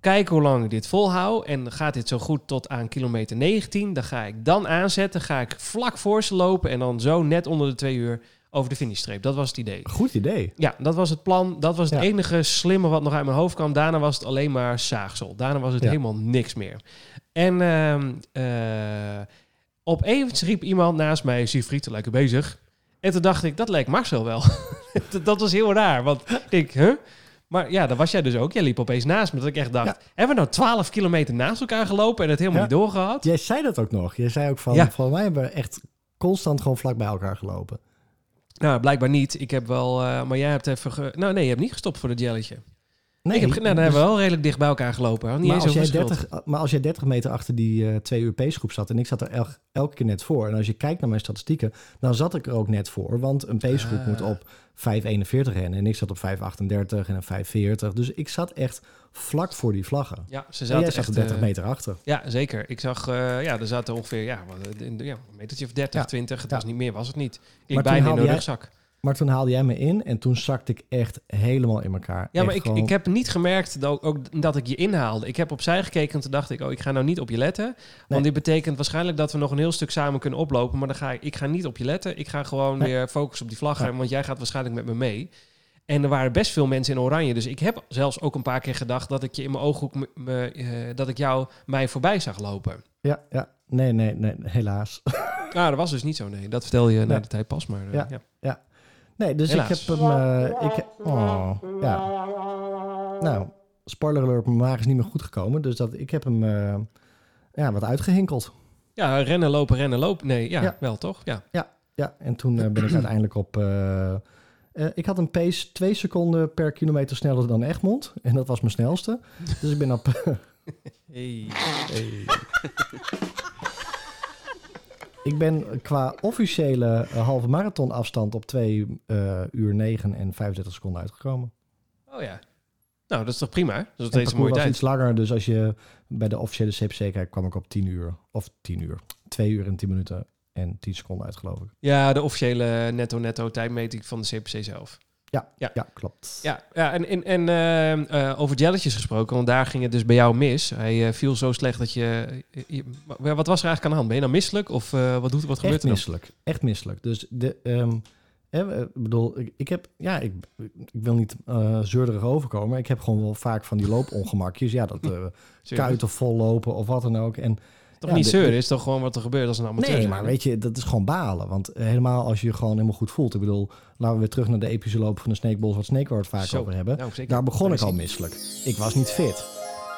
kijken hoe lang ik dit volhoud. En gaat dit zo goed tot aan kilometer 19. Dan ga ik dan aanzetten. Ga ik vlak voor ze lopen. En dan zo net onder de twee uur over de finishstreep. Dat was het idee. Goed idee. Ja, dat was het plan. Dat was het Ja. enige slimme wat nog uit mijn hoofd kwam. Daarna was het alleen maar zaagsel. Daarna was het Ja. helemaal niks meer. En ehm eh, opeens riep iemand naast mij... Siegfried, lekker bezig. En toen dacht ik, dat lijkt Marcel wel. dat, was heel raar. Want ik huh? Maar ja, dat was jij dus ook. Jij liep opeens naast me. Dat ik echt dacht, Ja. hebben we nou 12 kilometer naast elkaar gelopen... en het helemaal niet doorgehad? Jij zei dat ook nog. Jij zei ook van, Ja. van mij hebben we echt constant gewoon vlak bij elkaar gelopen. Nou, blijkbaar niet. Ik heb wel... eh, maar jij hebt even... Nou nee, je hebt niet gestopt voor het jelletje. Nee, ik heb, nou, dan dus- hebben we wel redelijk dicht bij elkaar gelopen. Niet maar, eens als jij zoveel verschil. 30, maar als jij 30 meter achter die eh, twee uur pacegroep zat en ik zat er elk, elke keer net voor. En als je kijkt naar mijn statistieken, dan zat ik er ook net voor. Want een pacegroep Ah. moet op 5,41 rennen. En ik zat op 5,38 en een 5,40. Dus ik zat echt vlak voor die vlaggen. Ja, ze En zaten jij zat echt... er 30 eh, meter achter. Ja, zeker. Ik zag, eh, ja, er zaten ongeveer, ja, de- een metertje of 30, Ja. 20. Het Ja. was niet meer, was het niet. Ik bijna in jij- rugzak. Maar toen haalde jij me in en toen zakte ik echt helemaal in elkaar. Ja, maar Echt ik, gewoon- ik heb niet gemerkt dat, ook, dat ik je inhaalde. Ik heb opzij gekeken en toen dacht ik, oh, ik ga nou niet op je letten. Want Nee. dit betekent waarschijnlijk dat we nog een heel stuk samen kunnen oplopen. Maar dan ga ik, ik ga niet op je letten. Ik ga gewoon Nee. weer focussen op die vlaggen, Ja. want jij gaat waarschijnlijk met me mee. En er waren best veel mensen in oranje. Dus ik heb zelfs ook een paar keer gedacht dat ik je in mijn ooghoek, me- me, eh, dat ik jou mij voorbij zag lopen. Ja, ja. Nee, nee, nee, helaas. Nou, dat was dus niet zo, nee. Dat vertel je na Nee. de tijd pas, maar eh, Ja. ja. Nee, dus Helaas. ik heb hem... eh, ik, oh, ja. Nou, spoiler alert, mijn maag is niet meer goed gekomen. Dus dat, ik heb hem eh, ja, wat uitgehinkeld. Ja, rennen, lopen, rennen, lopen. Nee, ja, Ja. wel toch? Ja. Ja, en toen eh, ben ik uiteindelijk op... eh, eh, ik had een pace twee seconden per kilometer sneller dan Egmond. En dat was mijn snelste. Dus ik ben op... Hey. ik ben qua officiële eh, halve marathon afstand op 2 uur 9 en 35 seconden uitgekomen. Oh ja. Nou, dat is toch prima? Dat is nog Het steeds een mooie was tijd. iets langer, dus als je bij de officiële CPC kijkt, kwam ik op 10 uur. Of 10 uur. 2 uur en 10 minuten en 10 seconden uit, geloof ik. Ja, de officiële netto-netto tijdmeting van de CPC zelf. Ja, Ja. ja. klopt. Ja, ja en, en, en eh, eh, over jelletjes gesproken, want daar ging het dus bij jou mis. Hij eh, viel zo slecht dat je, Wat was er eigenlijk aan de hand? Ben je nou misselijk? Of wat, doet, wat gebeurt er dan? misselijk. Echt misselijk. Dus de, eh, ik bedoel, ik, ik heb, ja, ik, ik wil niet zeurderig overkomen, maar ik heb gewoon wel vaak van die loopongemakjes. Ja, dat kuiten vol lopen of wat dan ook. En Toch Ja, niet zeuren, de- is toch gewoon wat er gebeurt als een amateur. Nee, maar weet je, dat is gewoon balen. Want eh, helemaal als je je gewoon helemaal goed voelt. Ik bedoel, laten we weer terug naar de epische loop van de Snakeballs, wat Snake het vaak Zo. over hebben. Nou. Daar begon ik al misselijk. Ik was niet fit.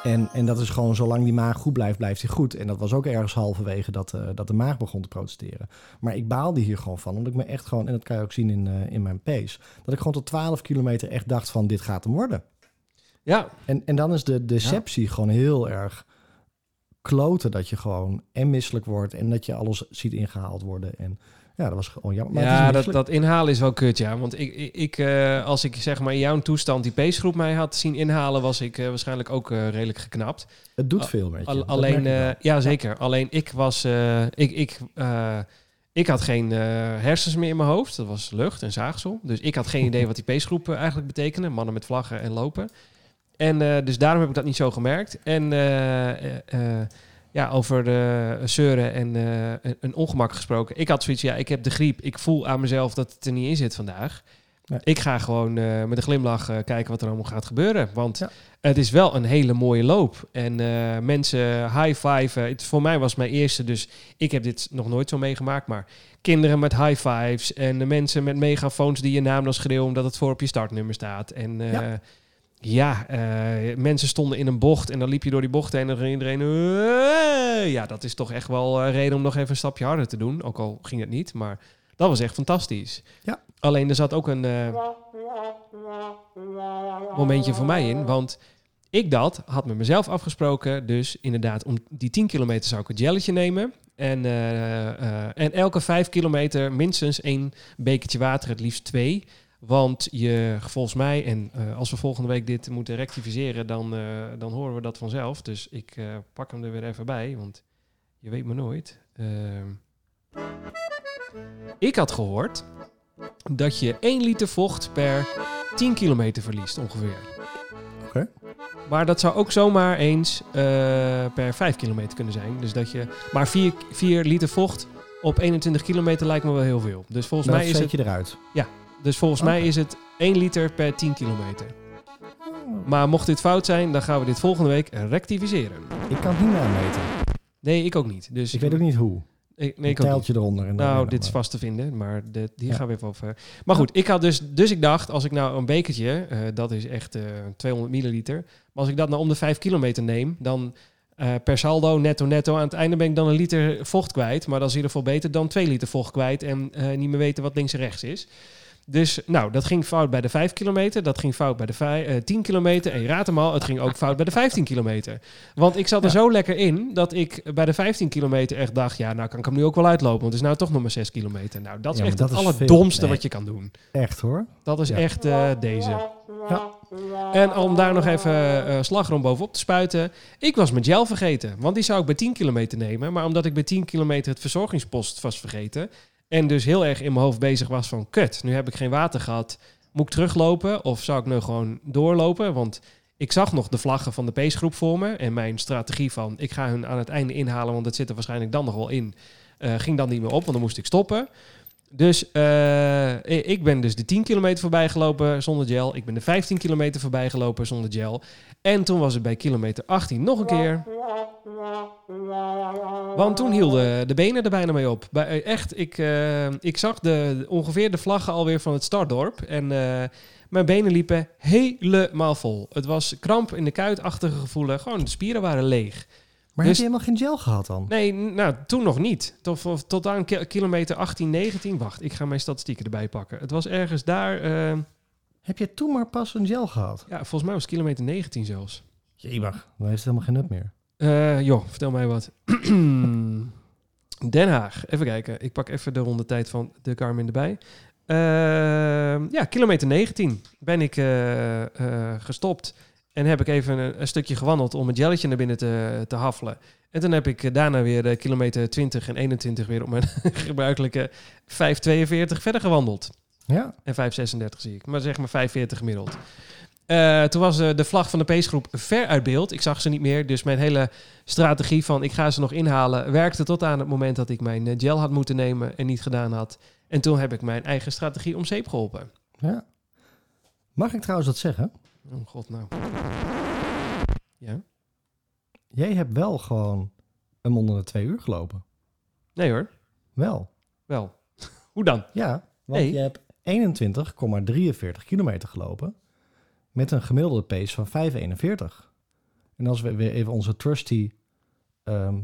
En, en dat is gewoon, zolang die maag goed blijft, blijft hij goed. En dat was ook ergens halverwege dat, eh, dat de maag begon te protesteren. Maar ik baalde hier gewoon van, omdat ik me echt gewoon, en dat kan je ook zien in, eh, in mijn pace, dat ik gewoon tot 12 kilometer echt dacht van, dit gaat hem worden. Ja, En, en dan is de deceptie gewoon heel erg kloten dat je gewoon en misselijk wordt en dat je alles ziet ingehaald worden. En ja, dat was gewoon jammer. Maar ja dat, dat inhalen is wel kut, ja. Want ik, ik, ik, eh, als ik zeg maar in jouw toestand die pacegroep mij had zien inhalen, was ik eh, waarschijnlijk ook eh, redelijk geknapt. het doet veel met je. Al- alleen, ja zeker. Alleen ik was, ik, ik, ik had geen hersens meer in mijn hoofd. Dat was lucht en zaagsel. Dus ik had geen idee wat die pacegroep eigenlijk betekende. Mannen met vlaggen en lopen. En eh, dus daarom heb ik dat niet zo gemerkt. En eh, eh, ja, over de zeuren en een- ongemak gesproken. Ik had zoiets, ja, ik heb de griep. Ik voel aan mezelf dat het er niet in zit vandaag. Nee. Ik ga gewoon met een glimlach kijken wat er allemaal gaat gebeuren. Want Ja. het is wel een hele mooie loop. En mensen high five. Het, voor mij was mijn eerste, dus ik heb dit nog nooit zo meegemaakt. Maar kinderen met high fives en de mensen met megafoons die je naam dan schreeuwen omdat het voor op je startnummer staat. En ja, Ja. eh, mensen stonden in een bocht en dan liep je door die bocht heen en dan ging iedereen. Ja, dat is toch echt wel eh, reden om nog even een stapje harder te doen. Ook al ging het niet, maar dat was echt fantastisch. Ja. Alleen er zat ook een eh, momentje voor mij in, want ik dat had met mezelf afgesproken. Dus inderdaad, om die 10 kilometer zou ik een jelletje nemen. En, en elke 5 kilometer minstens één bekertje water, het liefst twee. Want je, volgens mij, en eh, als we volgende week dit moeten rectificeren, dan, eh, dan horen we dat vanzelf. Dus ik eh, pak hem er weer even bij, want je weet maar nooit. Ehm, ik had gehoord dat je 1 liter vocht per 10 kilometer verliest ongeveer. Oké. Maar dat zou ook zomaar eens per 5 kilometer kunnen zijn. Dus dat je, maar 4, 4 liter vocht op 21 kilometer lijkt me wel heel veel. Dus volgens, Dat mij is, zet het, je eruit. Dus volgens mij is het 1 liter per 10 kilometer. Maar mocht dit fout zijn, dan gaan we dit volgende week rectificeren. Ik kan het niet nameten. Nee, ik ook niet. Dus Ik weet ook niet hoe. Ik, nee, een ik ook eronder. En dan Nou, dit is vast te vinden, maar de, die Ja. gaan we even over. Maar goed, ik had dus, dus ik dacht, als ik nou een bekertje, eh, dat is echt eh 200 milliliter, maar als ik dat nou om de 5 kilometer neem, dan eh, per saldo, netto, netto, aan het einde ben ik dan een liter vocht kwijt, maar dat is in ieder geval beter dan 2 liter vocht kwijt en eh, niet meer weten wat links en rechts is. Dus nou, dat ging fout bij de 5 kilometer, dat ging fout bij de vij- eh, 10 kilometer en je raadt hem al, het ging ook fout bij de 15 kilometer. Want ik zat er Ja. zo lekker in dat ik bij de 15 kilometer echt dacht, ja, nou kan ik hem nu ook wel uitlopen, want het is nou toch nog maar 6 kilometer. Nou, dat is Ja, echt dat het allerdomste wat je kan doen. Echt hoor. Dat is Ja. echt eh, deze. Ja. En om daar nog even eh slagroom bovenop te spuiten. Ik was mijn gel vergeten. Want die zou ik bij 10 kilometer nemen. Maar omdat ik bij 10 kilometer het verzorgingspost was vergeten. En dus heel erg in mijn hoofd bezig was van... Kut, nu heb ik geen water gehad. Moet ik teruglopen? Of zou ik nu gewoon doorlopen? Want ik zag nog de vlaggen van de pacegroep voor me. En mijn strategie van... Ik ga hun aan het einde inhalen. Want dat zit er waarschijnlijk dan nog wel in. eh, ging dan niet meer op. Want dan moest ik stoppen. Dus eh, ik ben dus de 10 kilometer voorbij gelopen zonder gel. Ik ben de 15 kilometer voorbij gelopen zonder gel. En toen was het bij kilometer 18 nog een keer. Want toen hielden de benen er bijna mee op. Bij, eh, echt, ik, eh, ik zag de, ongeveer de vlaggen alweer van het startdorp. En eh, mijn benen liepen helemaal vol. Het was kramp in de kuitachtige gevoelen. Gewoon, de spieren waren leeg. Maar Dus- heb je helemaal geen gel gehad dan? Nee, nou, toen nog niet. Tot, tot aan ki- kilometer 18, 19. Wacht, ik ga mijn statistieken erbij pakken. Het was ergens daar... Heb je toen maar pas een gel gehad? ja, volgens mij was het kilometer 19 zelfs. Jemig. Dan heeft het helemaal geen nut meer. Eh joh, vertel mij wat. Den Haag. Even kijken. Ik pak even de rondetijd van de Garmin erbij. Eh, ja, kilometer 19 ben ik eh, eh, gestopt. En heb ik even een, een stukje gewandeld om het jelletje naar binnen te, te haffelen. En toen heb ik eh, daarna weer de kilometer 20 en 21 weer op mijn gebruikelijke 5,42 verder gewandeld. Ja. En 5,36 zie ik. Maar zeg maar 45 gemiddeld. Eh, toen was eh, de vlag van de pacegroep ver uit beeld. Ik zag ze niet meer. Dus mijn hele strategie van ik ga ze nog inhalen... werkte tot aan het moment dat ik mijn eh, gel had moeten nemen en niet gedaan had. En toen heb ik mijn eigen strategie om zeep geholpen. ja. Mag ik trouwens wat zeggen? Oh god, nou. Ja? Jij hebt wel gewoon hem onder de twee uur gelopen. Nee hoor, Wel. wel. Hoe dan? Ja, want Nee. je hebt 21,43 kilometer gelopen met een gemiddelde pace van 5,41. En als we weer even onze trusty ehm,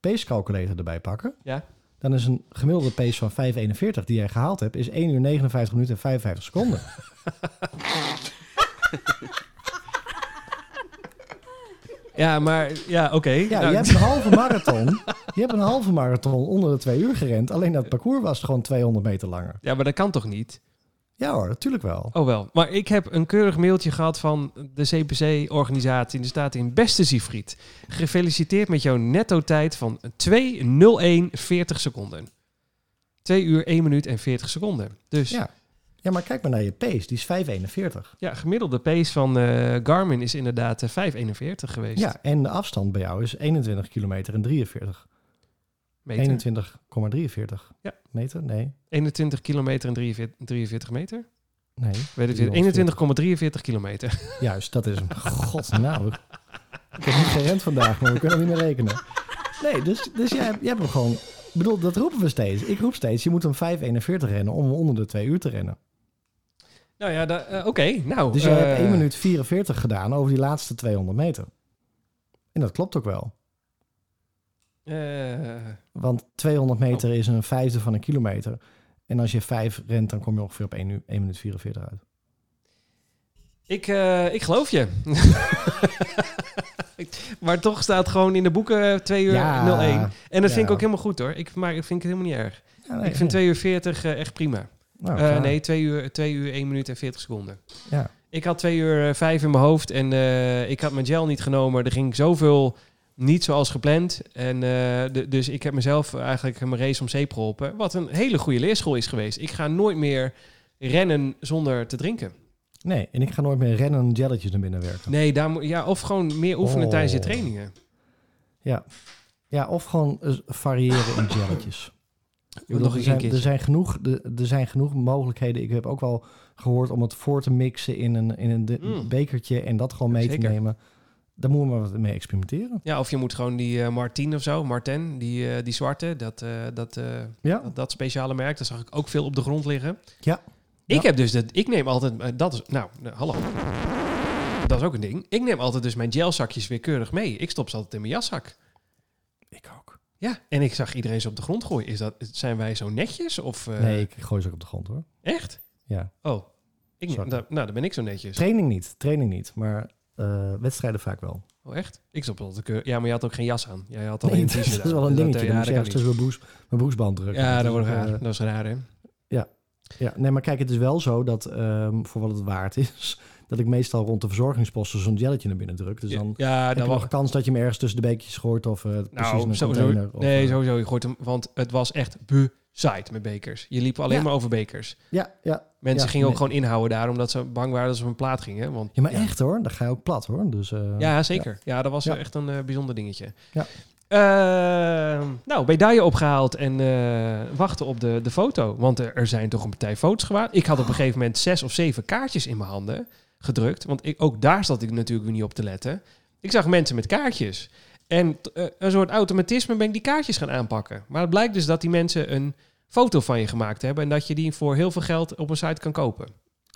pace calculator erbij pakken, Ja. dan is een gemiddelde pace van 5,41 die jij gehaald hebt, is 1 uur 59 minuten en 55 seconden. Ja, maar ja, oké. Ja, Nou, je hebt een halve marathon. Je hebt een halve marathon onder de twee uur gerend. Alleen dat parcours was gewoon 200 meter langer. ja, maar dat kan toch niet? Ja hoor, natuurlijk wel. Oh wel. Maar ik heb een keurig mailtje gehad van de CPC-organisatie. Er staat in beste Siegfried. Gefeliciteerd met jouw netto-tijd van 2.01.40 seconden. 2 uur 1 minuut en 40 seconden. Dus ja, Ja. Ja, maar kijk maar naar je pace. Die is 5,41. gemiddelde pace van eh, Garmin is inderdaad eh, 5.41 geweest. Ja, en de afstand bij jou is 21 kilometer en 43. meter. 21,43 Ja. meter? Nee. 21 kilometer en 43, 43 meter? Nee. Weet ik weer. 21,43 kilometer. Juist, dat is hem. God, nou. Ik heb niet gerend vandaag, maar we kunnen niet meer rekenen. Nee, dus, dus jij, hebt- jij hebt hem gewoon... Ik bedoel, dat roepen we steeds. Ik roep steeds, je moet hem 5,41 rennen om onder de 2 uur te rennen. Nou ja, eh, oké. nou, Dus eh, hebt 1 minuut 44 gedaan over die laatste 200 meter. En dat klopt ook wel. eh, Want 200 meter Oh. is een vijfde van een kilometer. En als je 5 rent, dan kom je ongeveer op 1, uur, 1 minuut 44 uit. Ik, eh, ik geloof je. maar toch staat gewoon in de boeken 2 uur 01. En dat vind ik Ja. ook helemaal goed hoor. Ik, maar ik vind het helemaal niet erg. Ja, nee, ik vind 2 uur 40 eh, echt prima. Nou, Eh, nee, 2 uur, 2 uur 1 minuut en 40 seconden. Ja. Ik had 2 uur eh, 5 in mijn hoofd en eh, ik had mijn gel niet genomen. Er ging zoveel niet zoals gepland. En, eh, de- dus ik heb mezelf eigenlijk mijn race om zeep geholpen. Wat een hele goede leerschool is geweest. Ik ga nooit meer rennen zonder te drinken. Nee, en ik ga nooit meer rennen en jelletjes naar binnen werken. Nee, daar moet, ja, of gewoon meer oefenen Oh. tijdens je trainingen. Ja. ja, of gewoon eh, variëren in jelletjes. Ik bedoel, nog er, zijn, er, zijn genoeg, er, er zijn genoeg mogelijkheden. Ik heb ook wel gehoord om het voor te mixen in een, in een de- Mm. bekertje en dat gewoon mee te nemen. Daar moeten we maar wat mee experimenteren. Ja, of je moet gewoon die eh Martin of zo, Martin, die, eh, die zwarte, dat, eh, dat, Ja, dat, dat speciale merk, daar zag ik ook veel op de grond liggen. Ja. Ik Ja. heb dus dat, ik neem altijd, dat is, nou, nou, hallo. Dat is ook een ding. Ik neem altijd dus mijn gelzakjes weer keurig mee. Ik stop ze altijd in mijn jaszak. ik ook. Ja, en ik zag iedereen ze op de grond gooien. Is dat, zijn wij zo netjes? Of, eh, nee, ik gooi ze ook op de grond hoor. Echt? Ja. Oh, ik, nou, nou, dan ben ik zo netjes. Training niet, training niet, maar eh, wedstrijden vaak wel. Oh, echt? Ik stop altijd keur- Ja, maar je had ook geen jas aan. Jij had Nee, alleen dat een t-shirt is wel een Dus dingetje. Dat, ja, dat tussen mijn, broes, mijn broesband drukken. Ja, dat wordt is, raar. eh, Dat is raar, hè? Ja, nee, maar kijk, het is wel zo dat, ehm, voor wat het waard is, dat ik meestal rond de verzorgingsposten zo'n jelletje naar binnen druk. Dus dan ja, heb je kans dat je hem ergens tussen de beekjes gooit of eh, precies in een sowieso. container. Of, nee, eh, sowieso. Je gooit hem, want het was echt bezaaid met bekers. Je liep alleen Ja. maar over bekers. Ja, ja. Mensen Ja, gingen ook nee. gewoon inhouden daar, omdat ze bang waren dat ze op een plaat gingen. Want, Ja, maar echt hoor, dan ga je ook plat hoor. Dus, eh, Ja, zeker. Ja, dat was echt een bijzonder dingetje. Ja. Eh, nou, medaille opgehaald en wachten op de, de foto. Want er, er zijn toch een partij foto's gewaard. Ik had op een gegeven moment zes of zeven kaartjes in mijn handen gedrukt. Want ik, ook daar zat ik natuurlijk niet op te letten. Ik zag mensen met kaartjes. En eh, een soort automatisme ben ik die kaartjes gaan aanpakken. Maar het blijkt dus dat die mensen een foto van je gemaakt hebben... en dat je die voor heel veel geld op een site kan kopen.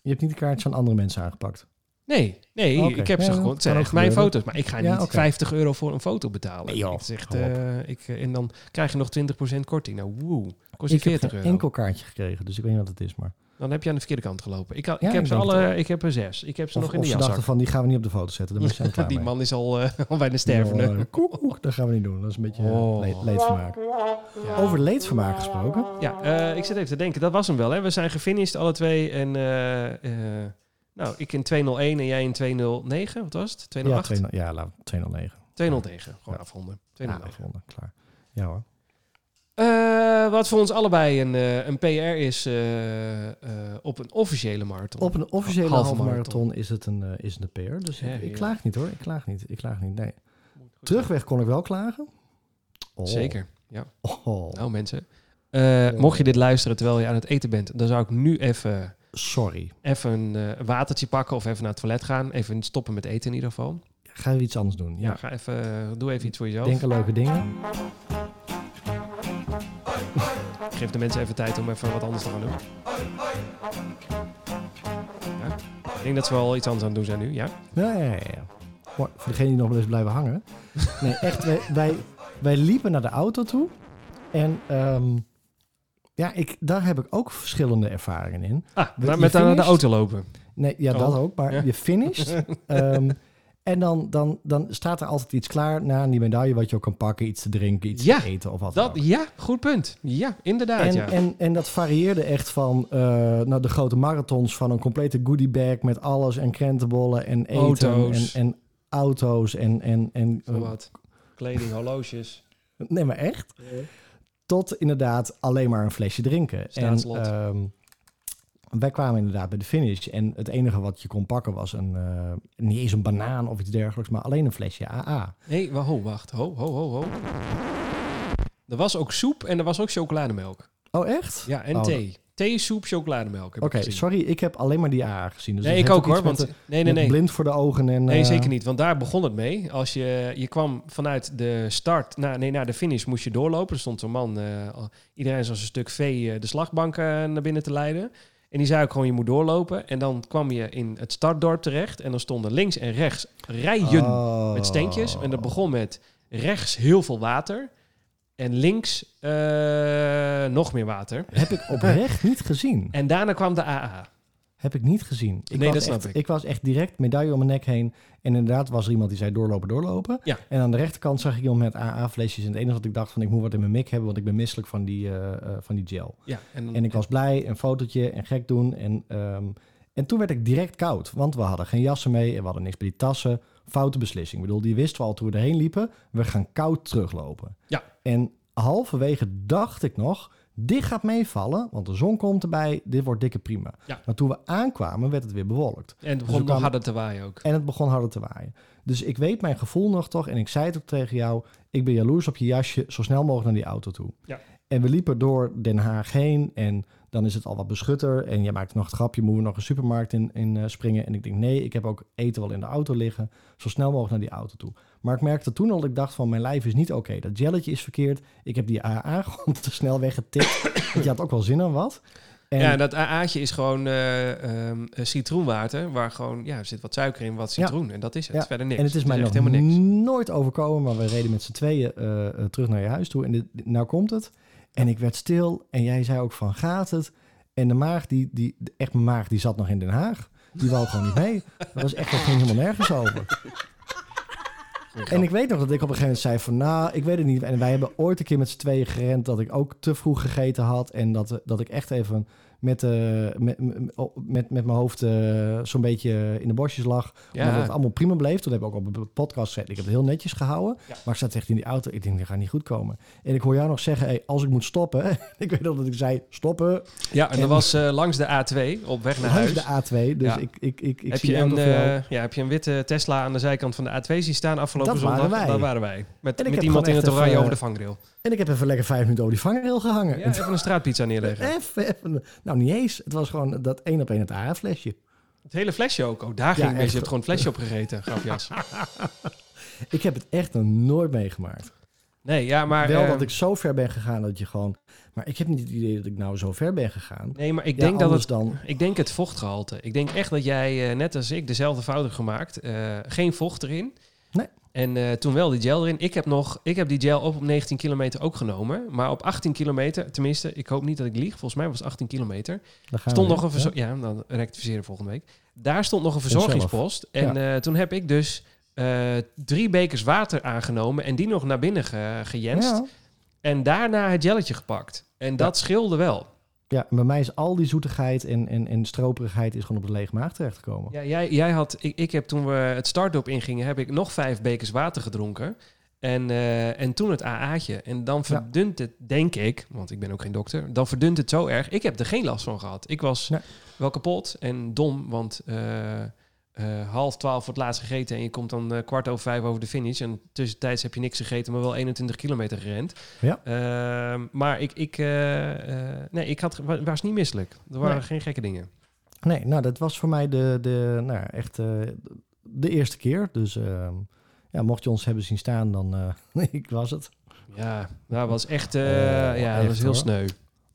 Je hebt niet de kaartjes van andere mensen aangepakt. Nee, nee, ik heb ze gewoon. Het zijn echt mijn foto's, maar ik ga Ja, niet oké. 50 euro voor een foto betalen. Nee, joh, echt, eh, ik, eh, en dan krijg je nog 20% korting. Nou, woe, kost je Ik heb 40 geen euro. enkel kaartje gekregen, dus ik weet niet wat het is. Maar... Dan heb je aan de verkeerde kant gelopen. Ik, Ja, ik heb ik ze denk het alle, ook. ik heb er zes. Ik heb ze Of, nog in of de ze dachten jaszak. van, die gaan we niet op de foto zetten. Dan klaar Die mee. man is al, eh, al bijna stervende. Oh, koek, koek, dat gaan we niet doen. Dat is een beetje eh, Oh. le- leedvermaak. Over leedvermaak gesproken. Ja, eh, ik zit even te denken. Dat was hem wel. Hè? We zijn gefinished alle twee. En eh, eh, nou, ik in 201 en jij in 209. Wat was het? Ja, 208? 209. ja, laat 209. 209. Gewoon Ja. afronden. Ja, 209. afronden, klaar. Ja hoor. Eh, wat voor ons allebei een, eh, een PR is eh, eh, op een officiële marathon. Op een officiële Halve halve, marathon. marathon is het een, is het een PR. Dus Ja, ik, ik ja. klaag niet hoor. Ik klaag niet. Ik klaag niet. Nee. Terugweg kon ik wel klagen. Oh. Zeker. Ja. Oh, Nou mensen, eh, mocht je dit luisteren terwijl je aan het eten bent, dan zou ik nu even, sorry. even een eh, watertje pakken of even naar het toilet gaan. Even stoppen met eten in ieder geval. Ga je iets anders doen. Ja, Ja. ga even, doe even iets voor jezelf. Denk aan leuke dingen. Geef de mensen even tijd om even wat anders te gaan doen. Ja. Ik denk dat ze wel iets anders aan het doen zijn nu, ja? Ja, ja, ja. Voor degene die nog wel eens blijven hangen. Nee, echt. Wij, wij, wij liepen naar de auto toe. En ehm, ja, ik, daar heb ik ook verschillende ervaringen in. Ah, naar- met aan de auto lopen. Nee, ja, Oh, dat ook. Maar ja. je finished. Ehm, en dan, dan, dan staat er altijd iets klaar na die medaille wat je ook kan pakken. Iets te drinken, iets Ja, te eten of wat dan Dat, ook. ja, goed punt. Ja, inderdaad, En, ja. en, en dat varieerde echt van uh, nou, de grote marathons van een complete goodiebag met alles en krentenbollen en eten Auto's. en, en auto's en, en, en Voor wat? Kleding, horloges. nee, maar echt. Tot inderdaad alleen maar een flesje drinken. Staatslot. En ehm, wij kwamen inderdaad bij de finish en het enige wat je kon pakken was een, eh, niet eens een banaan of iets dergelijks, maar alleen een flesje AA. Nee, ho, wacht. Ho, ho, ho, ho. Er was ook soep en er was ook chocolademelk. Oh, echt? Ja, en Oh, thee. Thee, soep, chocolademelk. Oké, sorry, ik heb alleen maar die AA gezien. Dus nee, ik ook hoor. Want, nee, nee, nee. blind voor de ogen en... Nee, eh, zeker niet. Want daar begon het mee. Als je, je kwam vanuit de start, naar, nee, naar de finish moest je doorlopen. Er stond zo'n man, eh, iedereen zoals een stuk vee, eh, de slagbank naar binnen te leiden. En die zei ook gewoon, je moet doorlopen. En dan kwam je in het startdorp terecht. En dan stonden links en rechts rijen Oh. met steentjes. En dat begon met rechts heel veel water. En links eh, nog meer water. Heb ik oprecht niet gezien. En daarna kwam de AA. Heb ik niet gezien. Ik Nee, was dat snap echt, ik. was echt direct medaille om mijn nek heen. En inderdaad was er iemand die zei doorlopen, doorlopen. Ja. En aan de rechterkant zag ik iemand met AA-flesjes. En het enige wat ik dacht van ik moet wat in mijn mik hebben, want ik ben misselijk van die, eh, eh, van die gel. Ja, en, En ik was blij, een fotootje en gek doen. En, ehm, en toen werd ik direct koud, want we hadden geen jassen mee en we hadden niks bij die tassen. Foute beslissing. Ik bedoel, die wisten we al toen we erheen liepen. We gaan koud teruglopen. Ja. En halverwege dacht ik nog, dit gaat meevallen, want de zon komt erbij, dit wordt dikke prima. Ja. Maar toen we aankwamen, werd het weer bewolkt. en het we begon nog harder te waaien ook. En het begon harder te waaien. Dus ik weet mijn gevoel nog toch, en ik zei het ook tegen jou, ik ben jaloers op je jasje, zo snel mogelijk naar die auto toe. Ja. En we liepen door Den Haag heen en dan is het al wat beschutter. En jij maakt nog het grapje, moeten we nog een supermarkt in, in eh, springen? En ik denk, nee, ik heb ook eten wel in de auto liggen. Zo snel mogelijk naar die auto toe. Maar ik merkte toen al dat ik dacht van, mijn lijf is niet oké. Dat jelletje is verkeerd. Ik heb die AA gewoon te snel weggetikt. Want je had ook wel zin aan wat. En ja, dat AA'tje is gewoon eh, ehm, eh, citroenwater, waar gewoon, ja, er zit wat suiker in, wat Ja. citroen. En dat is het, Ja, verder niks. En het is mij nog helemaal niks. nooit overkomen, maar we reden met z'n tweeën eh, terug naar je huis toe. En dit, nou komt het. En ik werd stil en jij zei ook van, gaat het? En de maag, die, die, echt mijn maag, die zat nog in Den Haag. Die wou gewoon niet mee. Dat was echt, dat ging helemaal nergens over. En ik weet nog dat ik op een gegeven moment zei van, nou, ik weet het niet. En wij hebben ooit een keer met z'n tweeën gerend dat ik ook te vroeg gegeten had. En dat, dat ik echt even met, eh, met, met, met, met mijn hoofd eh, zo'n beetje in de bosjes lag. Maar dat het Ja, allemaal prima bleef. Toen heb ik ook op de podcast gezegd, ik heb het heel netjes gehouden. Ja. Maar ik zat echt in die auto, ik denk, dit gaat niet goed komen. En ik hoor jou nog zeggen, hey, als ik moet stoppen. ik weet nog dat ik zei, stoppen. ja, en dat was eh, langs de A2 op weg naar Langs huis. de A2. Dus Ja. ik, ik, ik, ik heb, zie je een, ja, heb je een witte Tesla aan de zijkant van de A2 zien staan afgelopen Dat zondag? waren wij. Dat waren wij. Met, met iemand in het oranje even, over de vangrail. En ik heb even lekker vijf minuten over die vangrail gehangen. Ja, En even een straatpizza neerleggen. even, even, nou, niet eens. Het was gewoon dat één op één het AA-flesje. Het hele flesje ook. Oh, daar ging Ja, echt. Je hebt gewoon het flesje opgegeten, grapjas. Ik heb het echt nog nooit meegemaakt. Nee, ja, maar... Wel eh, dat ik zo ver ben gegaan dat je gewoon... Maar ik heb niet het idee dat ik nou zo ver ben gegaan. Nee, maar ik Ja, denk dat het... dan... Ik denk het vochtgehalte. Ik denk echt dat jij, eh, net als ik, dezelfde fout hebt gemaakt. Eh, geen vocht erin. Nee. En eh, toen wel die gel erin. Ik heb, nog, ik heb die gel op op 19 kilometer ook genomen. Maar op 18 kilometer, tenminste, ik hoop niet dat ik lieg. Volgens mij was het 18 kilometer. Stond we nog een weer. verzo- ja. dan rectificeren volgende week. Daar stond nog een verzorgingspost. En eh, toen heb ik dus eh, drie bekers water aangenomen. En die nog naar binnen ge gejenst. Ja. En daarna het jelletje gepakt. En dat scheelde wel. Ja, bij mij is al die zoetigheid en, en, en stroperigheid is gewoon op de lege maag terechtgekomen. Ja, jij, jij had, ik, ik heb toen we het startdorp ingingen, heb ik nog vijf bekers water gedronken. En, eh, en toen het AA'tje. En dan verdunt het, denk ik, want ik ben ook geen dokter, dan verdunt het zo erg. Ik heb er geen last van gehad. Ik was wel kapot en dom, want eh, eh, half twaalf wordt laatst gegeten en je komt dan eh, kwart over vijf over de finish. En tussentijds heb je niks gegeten, maar wel 21 kilometer gerend. Ja. Ehm, maar ik, ik, eh, nee, ik had, wa- was niet misselijk. Er waren Nee. geen gekke dingen. Nee, nou, dat was voor mij de, de nou, echt de eerste keer. Dus ehm, ja, mocht je ons hebben zien staan, dan ik was het. Ja, dat was echt, ja, dat was heel hoor. sneu.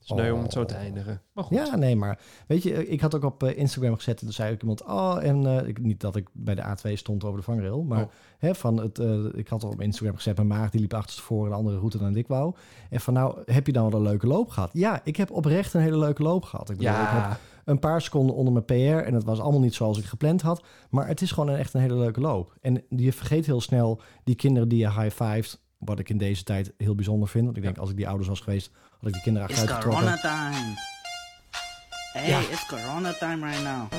Sneu om het zo Oh. te eindigen. Maar goed. Ja, nee, maar weet je, ik had ook op eh, Instagram gezet. En toen zei ook iemand, oh, en eh, ik, niet dat ik bij de A2 stond over de vangrail, maar Oh. hè, van het, eh, ik had op Instagram gezet, mijn maag die liep achterstevoren een andere route dan ik wou. En van nou, heb je dan wel een leuke loop gehad? Ja, ik heb oprecht een hele leuke loop gehad. Ik, bedoel, ik heb Ja, een paar seconden onder mijn PR en het was allemaal niet zoals ik gepland had. Maar het is gewoon een, echt een hele leuke loop. En je vergeet heel snel die kinderen die je high-fives, wat ik in deze tijd heel bijzonder vind. Want ik denk, als ik die ouders was geweest, had ik die kinderen It's achteruit corona getrokken. time. Hey, Ja. it's corona time right now.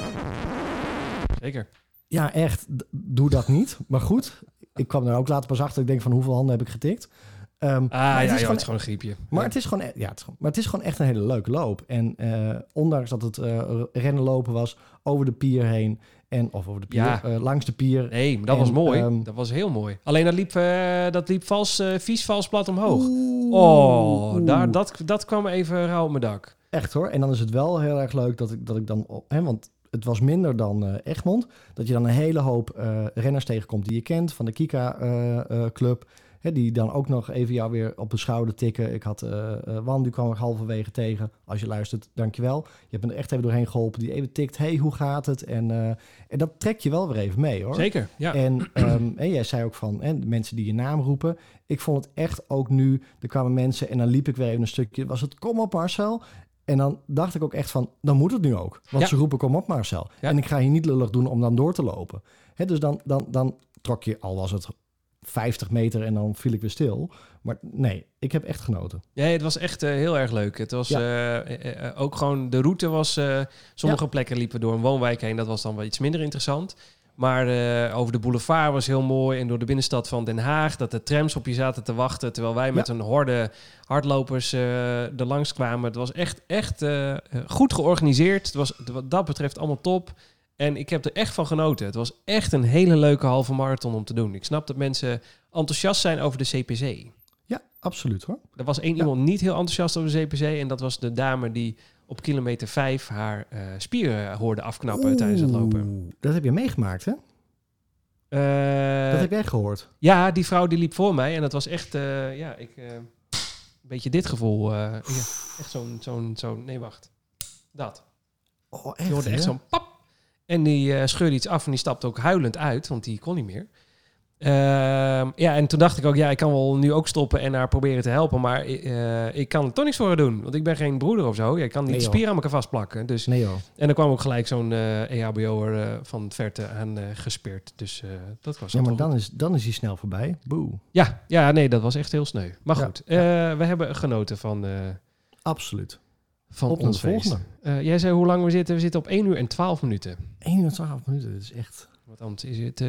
zeker. Ja, echt. d- Doe dat niet. Maar goed, ik kwam er ook later pas achter. Ik denk van hoeveel handen heb ik getikt. Ehm, Ah maar ja, het joh, is gewoon, het is gewoon een griepje. maar het is gewoon, e- ja, het is gewoon, maar het is gewoon echt een hele leuke loop. En eh, ondanks dat het eh, rennen lopen was over de pier heen en of over de pier, Ja. eh, langs de pier. Nee, maar dat En, was mooi. ehm, dat was heel mooi. Alleen dat liep, eh, dat liep vals, eh, vies vals plat omhoog. Oeh, Oh, oeh. daar, dat, dat kwam even rauw op mijn dak. Echt hoor. En dan is het wel heel erg leuk dat ik, dat ik dan... op- Hè, want het was minder dan Egmond. Dat je dan een hele hoop renners tegenkomt die je kent. Van de Kika-club. Die dan ook nog even jou weer op de schouder tikken. Ik had eh, Wan, die kwam ik halverwege tegen. Als je luistert, dankjewel. Je hebt me er echt even doorheen geholpen. Die even tikt, hey, hoe gaat het? En, eh, en dat trek je wel weer even mee hoor. Zeker, ja. En, ehm, en jij zei ook van hè, de mensen die je naam roepen. Ik vond het echt ook nu. Er kwamen mensen en dan liep ik weer even een stukje. Was het kom op Marcel? En dan dacht ik ook echt van, dan moet het nu ook. Want Ja. ze roepen kom op Marcel. Ja. En ik ga hier niet lullig doen om dan door te lopen. Hè, dus dan, dan, dan trok je, al was het 50 meter en dan viel ik weer stil. Maar nee, ik heb echt genoten. Nee, het was echt eh, heel erg leuk. Het was Ja. eh, eh, ook gewoon, de route was, sommige plekken liepen door een woonwijk heen. Dat was dan wel iets minder interessant. Maar over de boulevard was heel mooi. En door de binnenstad van Den Haag, dat de trams op je zaten te wachten. Terwijl wij met een horde hardlopers er langs kwamen. Het was echt, echt goed georganiseerd. Het was wat dat betreft allemaal top. En ik heb er echt van genoten. Het was echt een hele leuke halve marathon om te doen. Ik snap dat mensen enthousiast zijn over de CPC. Ja, absoluut hoor. Er was één Ja. iemand niet heel enthousiast over de CPC. En dat was de dame die op kilometer 5 haar eh, spieren hoorde afknappen tijdens het lopen. Dat heb je meegemaakt hè? Eh, dat heb jij gehoord. Ja, die vrouw die liep voor mij. En dat was echt, eh, ja, ik, eh, een beetje dit gevoel. eh, ja, echt zo'n, zo'n, zo'n, nee wacht. Dat. Oh, Je hoorde echt zo'n pap. En die eh, scheurde iets af en die stapte ook huilend uit, want die kon niet meer. Ehm, ja, en toen dacht ik ook, ja, ik kan wel nu ook stoppen en haar proberen te helpen. Maar eh, ik kan er toch niks voor haar doen, want ik ben geen broeder of zo. Ja, ik kan niet Nee, spieren aan elkaar vastplakken. Dus, Nee en dan kwam ook gelijk zo'n eh EHBO'er eh, van het verte aan gespeerd. Dus dat was Ja, maar dan is, dan is hij snel voorbij. Boe. ja, ja, nee, dat was echt heel sneu. Maar Ja, goed, we hebben genoten van, Absoluut. Van Op ons feest. volgende. Eh, jij zei hoe lang we zitten? We zitten op 1 uur en 12 minuten. 1 uur en 12 minuten, dat is echt... Want anders is het, eh,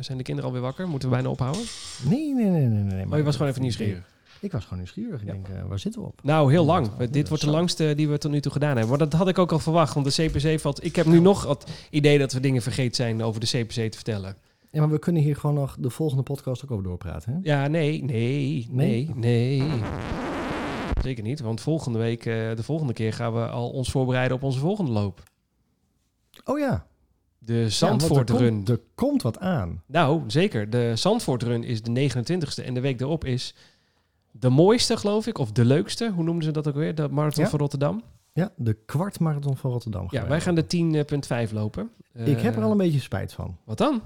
zijn de kinderen alweer wakker? Moeten we bijna ophouden? Nee, nee, nee, nee. nee Maar je was gewoon even nieuwsgierig. Ik was gewoon nieuwsgierig. Ik Ja. denk, eh, waar zitten we op? Nou, heel lang. Dit wordt de zo. langste die we tot nu toe gedaan hebben. Maar dat had ik ook al verwacht, want de CPC valt... Ik heb nu nog het idee dat we dingen vergeten zijn over de CPC te vertellen. Ja, maar we kunnen hier gewoon nog de volgende podcast ook over doorpraten, hè? Ja, nee, nee, nee, nee. Zeker niet, want volgende week, eh, de volgende keer gaan we al ons voorbereiden op onze volgende loop. Oh ja. De Zandvoort Ja, er Run. komt- Er komt wat aan. Nou, zeker. De Zandvoort Run is de 29ste en de week erop is de mooiste, geloof ik, of de leukste. Hoe noemden ze dat ook weer? De Marathon Ja. van Rotterdam. Ja, de kwartmarathon van Rotterdam. Ja, wij gaan de 10.5 lopen. Ik heb er Eh, al een beetje spijt van. Wat dan?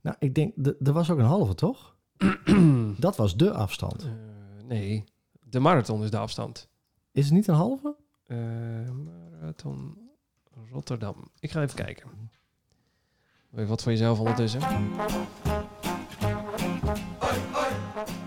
Nou, ik denk, de- er was ook een halve, toch? Dat was de afstand. Eh, nee, de marathon is de afstand. Is het niet een halve? Eh, marathon Rotterdam. Ik ga even kijken. Even wat voor jezelf ondertussen.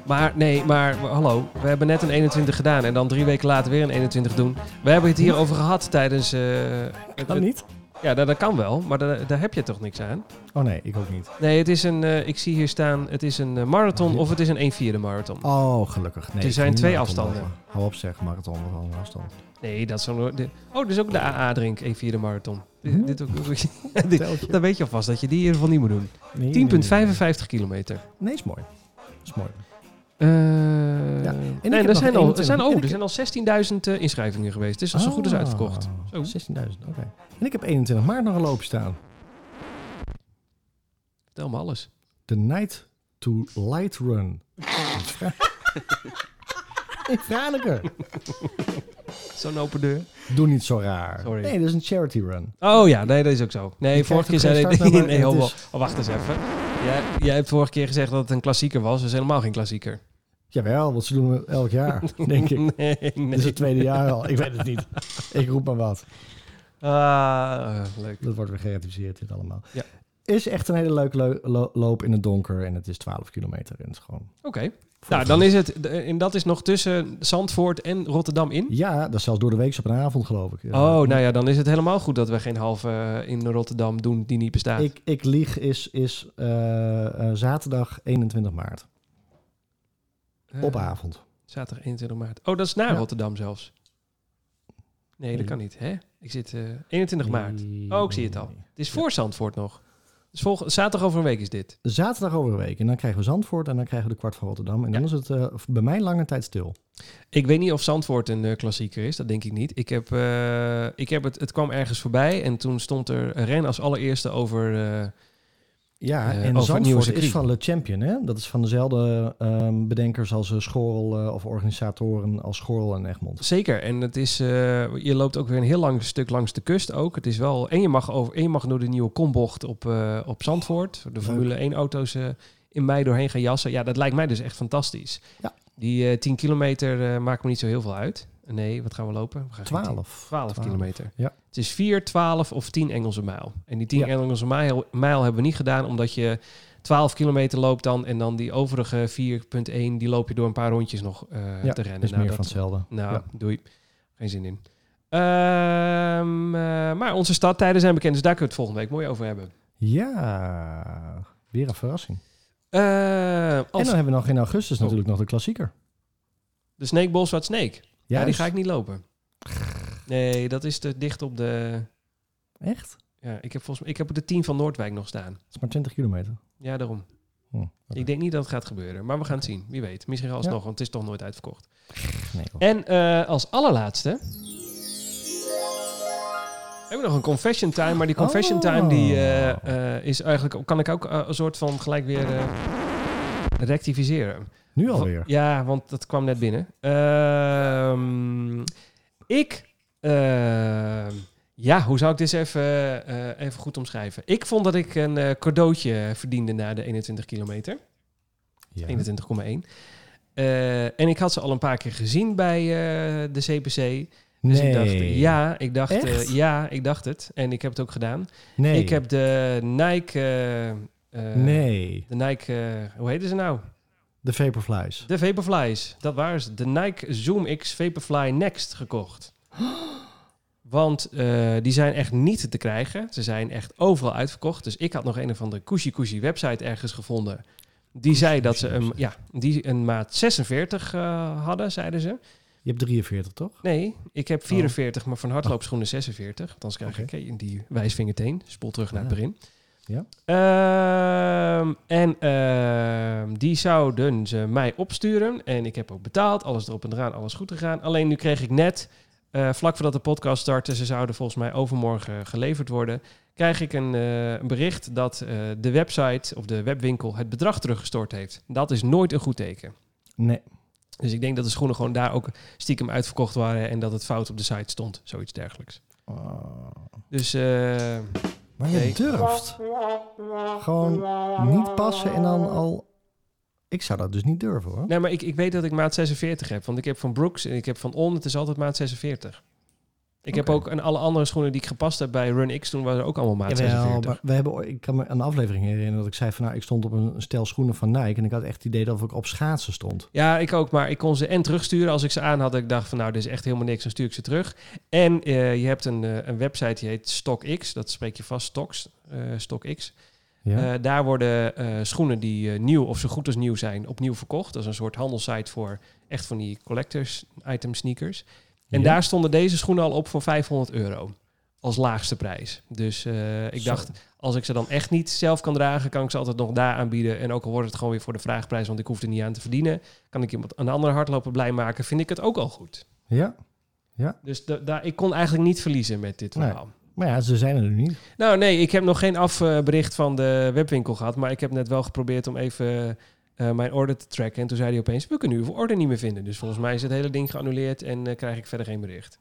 Maar nee, maar hallo. We hebben net een 21 gedaan en dan drie weken later weer een 21 doen. We hebben het hier over gehad tijdens... het- het- niet? Ja, dat, dat kan wel, maar daar, daar heb je toch niks aan. Oh nee, ik ook niet. Nee, het is een... eh, ik zie hier staan, het is een eh, marathon of het is een 1 vierde marathon. Oh, gelukkig. Nee, Er zijn twee afstanden. lopen. Hou op zeg, marathon of een andere afstand. Nee, dat is zo'n... Oh, dus ook de AA-drink, 1 vierde marathon. Dit- Hm? Dit ook, dit, dan weet je alvast dat je die in ieder geval niet moet doen. Nee, nee, 10,55 kilometer. Nee, nee. Nee, is mooi. Is mooi. Eh, en ik nee, er zijn, al, er 21 zijn, en ik er zijn al 16.000 eh, inschrijvingen geweest. Dus dat is zo goed als Ah, uitverkocht. Zo. 16.000, oké. En ik heb 21 maart nog een loopje staan. Vertel me alles. De Night to Light Run. In Franeker. Zo'n open deur. Doe niet zo raar. Sorry. Nee, dat is een charity run. Oh ja, nee, dat is ook zo. Nee, Je vorige keer zei ik... Nee, het oh, wacht eens even. Jij, jij hebt vorige keer gezegd dat het een klassieker was. Dat is helemaal geen klassieker. Jawel, want ze doen het elk jaar, denk ik. Nee, is het tweede jaar al. Ik weet het niet. Ik roep maar wat. Ah, leuk. Dat wordt weer geratificeerd, dit allemaal. Ja. Is echt een hele leuke leu- lo- loop in het donker. En het is 12 kilometer. En het is gewoon... Oké. Nou, dan is het... En dat is nog tussen Zandvoort en Rotterdam in? Ja, dat is zelfs door de week op een avond, geloof ik. Oh, nou ja, dan is het helemaal goed dat we geen halve eh, in Rotterdam doen die niet bestaat. Ik, ik lieg, is, is eh, eh, zaterdag 21 maart. Eh, Op avond. Zaterdag 21 maart. Oh, dat is na. Rotterdam zelfs. Nee, dat kan niet. Hè? Ik zit eh 21 maart. Oh, ik zie het al. Het is voor Zandvoort nog. Dus volg, zaterdag over een week is dit. Zaterdag over een week. En dan krijgen we Zandvoort en dan krijgen we de kwart van Rotterdam. En dan is het eh, bij mij lange tijd stil. Ik weet niet of Zandvoort een eh, klassieker is. Dat denk ik niet. Ik heb, eh, ik heb het, het kwam ergens voorbij en toen stond er ren als allereerste over... eh, Ja, Eh, en over Zandvoort is van Le Champion. Hè? Dat is van dezelfde ehm, bedenkers als uh, Schorl eh, of organisatoren als Schorl en Egmond. Zeker. En het is, eh, je loopt ook weer een heel lang stuk langs de kust ook. Het is wel, en je mag, over, en je mag door de nieuwe kombocht op, eh, op Zandvoort. De Formule 1 auto's eh, in mei doorheen gaan jassen. Ja, dat lijkt mij dus echt fantastisch. Ja. Die eh 10 kilometer eh, maakt me niet zo heel veel uit. Nee, wat gaan we lopen? We gaan geen 10 12. 12 kilometer. Ja. Het is 4, 12 of 10 Engelse mijl. En die 10 Ja. Engelse mijl, mijl hebben we niet gedaan omdat je 12 kilometer loopt dan en dan die overige 4.1 die loop je door een paar rondjes nog Ja, te rennen. is Nou, meer dat- van hetzelfde. nou, Ja. doei. Geen zin in. Ehm, eh, maar onze starttijden zijn bekend, dus daar kunnen we het volgende week mooi over hebben. Ja, weer een verrassing. Eh, En dan hebben we nog in augustus Oh. natuurlijk nog de klassieker. de Snake Ball Swat Snake. Ja, die ga ik niet lopen. Nee, dat is te dicht op de... Echt? Ja, ik heb volgens mij... Ik heb op de 10 van Noordwijk nog staan. Het is maar 20 kilometer. Ja, daarom. Hm. Ik denk niet dat het gaat gebeuren, maar we gaan het zien. Wie weet. Misschien alsnog, Ja. want het is toch nooit uitverkocht. Nee, hoor. En eh, als allerlaatste... Hebben we nog een confession time, maar die confession Oh. time die eh, eh, is eigenlijk... Kan ik ook een soort van gelijk weer rectificeren. Nu alweer. Ja, want dat kwam net binnen. Ehm, ik... ehm, ja, hoe zou ik dit even, eh, even goed omschrijven? Ik vond dat ik een eh, cadeautje verdiende na de 21 kilometer. Ja. 21,1. Eh, en ik had ze al een paar keer gezien bij eh, de CPC. Dus nee. ik dacht, ja, ik dacht, eh, ja, ik dacht het. En ik heb het ook gedaan. Nee. Ik heb de Nike, eh, eh, nee. de Nike, eh, hoe heette ze nou? De Vaporflies. De Vaporflies. Dat waren ze. De Nike Zoom X Vaporfly Next gekocht. Want eh, die zijn echt niet te krijgen. Ze zijn echt overal uitverkocht. Dus ik had nog een of andere Kushi Kushi website ergens gevonden. Die zei dat ze een, ja, die een maat 46 eh, hadden, zeiden ze. Je hebt 43, toch? Nee, ik heb 44, maar van hardloopschoenen 46. Want anders krijg Oké. ik eh, die wijsvingerteen. Spoel terug naar het Ah. begin. Ja. Ehm, en ehm, die zouden ze mij opsturen. En ik heb ook betaald. Alles erop en eraan, alles goed gegaan. Alleen nu kreeg ik net, eh, vlak voordat de podcast startte... ze zouden volgens mij overmorgen geleverd worden... krijg ik een, eh, een bericht dat eh, de website of de webwinkel... het bedrag teruggestort heeft. Dat is nooit een goed teken. Nee. Dus ik denk dat de schoenen gewoon daar ook stiekem uitverkocht waren... en dat het fout op de site stond. Zoiets dergelijks. Oh. Dus Maar je Nee. durft. Gewoon niet passen en dan al... Ik zou dat dus niet durven, hoor. Nee, maar ik, ik weet dat ik maat 46 heb. Want ik heb van Brooks en ik heb van On, het is altijd maat 46. Ik heb ook en alle andere schoenen die ik gepast heb bij Run X, toen waren er ook allemaal maat Jawel, 46. maar we hebben, ik kan me een aflevering herinneren dat ik zei van... Nou, ik stond op een stel schoenen van Nike... en ik had echt het idee dat ik op schaatsen stond. Ja, ik ook, maar ik kon ze en terugsturen als ik ze aan had. Ik dacht van nou, dit is echt helemaal niks, dan stuur ik ze terug. En eh, je hebt een, eh, een website die heet StockX, dat spreek je vast, Stocks, eh StockX. Ja? Daar worden schoenen die nieuw of zo goed als nieuw zijn, opnieuw verkocht. Dat is een soort handelssite voor echt van die collectors item sneakers. En Ja? daar stonden deze schoenen al op voor 500 euro. Als laagste prijs. Dus eh, ik Zo. dacht, als ik ze dan echt niet zelf kan dragen, kan ik ze altijd nog daar aanbieden. En ook al wordt het gewoon weer voor de vraagprijs, want ik hoef er niet aan te verdienen. Kan ik iemand een andere hardloper blij maken, vind ik het ook al goed. Ja? Dus da- daar, ik kon eigenlijk niet verliezen met dit Nee. verhaal. Maar ja, ze zijn er nu niet. Nou nee, ik heb nog geen afbericht van de webwinkel gehad. Maar ik heb net wel geprobeerd om even eh, mijn order te tracken. En toen zei hij opeens, we kunnen uw order niet meer vinden. Dus volgens mij is het hele ding geannuleerd en eh, krijg ik verder geen bericht.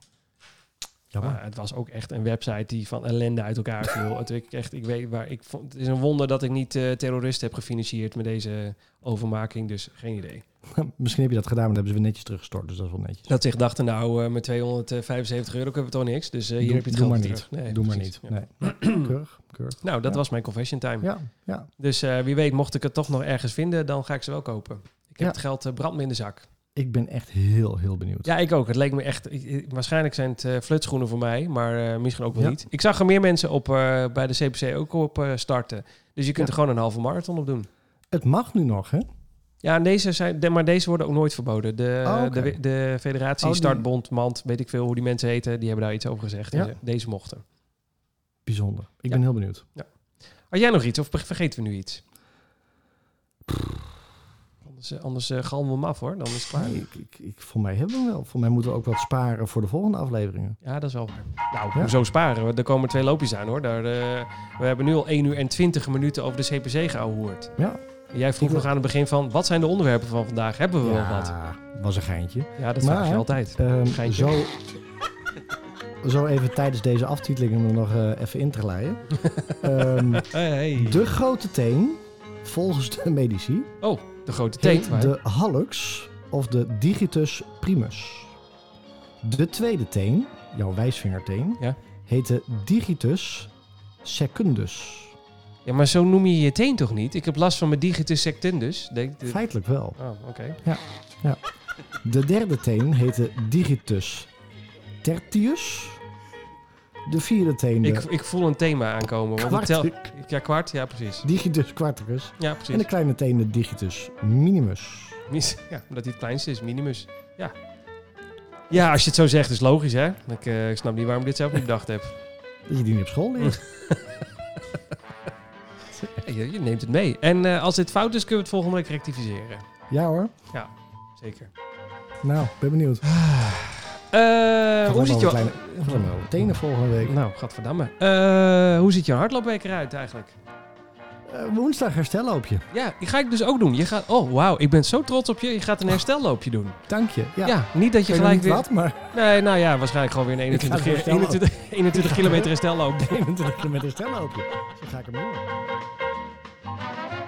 Maar het was ook echt een website die van ellende uit elkaar viel. het, ik, echt, ik weet waar, ik vond, het is een wonder dat ik niet eh, terroristen heb gefinancierd met deze overmaking. Dus geen idee. Misschien heb je dat gedaan, maar dat hebben ze weer netjes teruggestort. Dus dat is wel netjes. Dat zich dachten, nou, eh, met 275 euro kunnen we toch niks. Dus eh, hier doe, heb je het doe geld maar weer niet. Nee, doe maar niet. Ja. Nee. keurig, keurig. Nou, dat Ja. was mijn confession time. Ja, ja. Dus eh, wie weet, mocht ik het toch nog ergens vinden, dan ga ik ze wel kopen. Ik heb het geld uh, brand me in de zak. Ik ben echt heel, heel benieuwd. Ja, ik ook. Het leek me echt... waarschijnlijk zijn het flutschoenen voor mij, maar misschien ook wel niet. Ik zag er meer mensen op, bij de CPC ook op starten. Dus je kunt er gewoon een halve marathon op doen. Het mag nu nog, hè? Ja, en deze zijn, maar deze worden ook nooit verboden. De, Oh, de, de federatie, Oh, startbond, mand, weet ik veel hoe die mensen heten, die hebben daar iets over gezegd. Ja. En, eh, deze mochten. Bijzonder. Ik Ja. ben heel benieuwd. Had jij nog iets of vergeten we nu iets? Anders, eh, anders eh, galmen we hem af hoor, dan is het klaar. Nee, ik, ik, ik, voor mij hebben we hem wel. Voor mij moeten we ook wat sparen voor de volgende afleveringen. Ja, dat is wel waar. Nou, Ja. hoezo sparen? Er komen twee loopjes aan hoor. Daar, we hebben nu al 1 uur en 20 minuten over de CPC gehoord. Ja. Jij vroeg nog aan het begin van, wat zijn de onderwerpen van vandaag? Hebben we wel wat? was een geintje. Ja, dat Maar, vraag je altijd. Ehm, Geintje. zo, zo even tijdens deze aftiteling om er nog eh, even in te glijden. Ehm, Hey. de grote teen, volgens de medici, Oh, de grote teen. de hallux of de digitus primus. De tweede teen, jouw wijsvingerteen, Ja. heet de digitus secundus. Ja, maar zo noem je je teen toch niet? Ik heb last van mijn digitus sectundus. Denk, de- Feitelijk wel. Oh, oké. De derde teen heet de digitus tertius. De vierde teen Ik, ik voel een thema aankomen. Want tel, ja, kwart. Ja, precies. digitus quarticus. Ja, En de precies. kleine teen de digitus minimus. Ja, omdat hij het kleinste is. Minimus. Ja. Ja, als je het zo zegt, is logisch, hè? Ik, eh, ik snap niet waarom ik dit zelf niet bedacht heb. Dat je die niet op school leert. Ja, Je, je neemt het mee. En eh, als dit fout is, kunnen we het volgende week rectificeren. ja hoor. Zeker. Nou, ben benieuwd. Gaat hoe wel je... kleine- tenen volgende week. Nou, gadverdamme. Eh hoe ziet je hardloopweek eruit eigenlijk? Woensdag herstelloopje. Ja, die ga ik dus ook doen. Je gaat... Oh, wauw. Ik ben zo trots op je. Je gaat een herstelloopje doen. Dank je. Ja, Ja, niet dat je gelijk niet weer... wat, maar Nee, nou ja, waarschijnlijk gewoon weer een Ik ga 21, het herstellen. 21, 21 kilometer herstelloop. 21 kilometer herstelloopje. Zo ga ik hem doen. Thank you.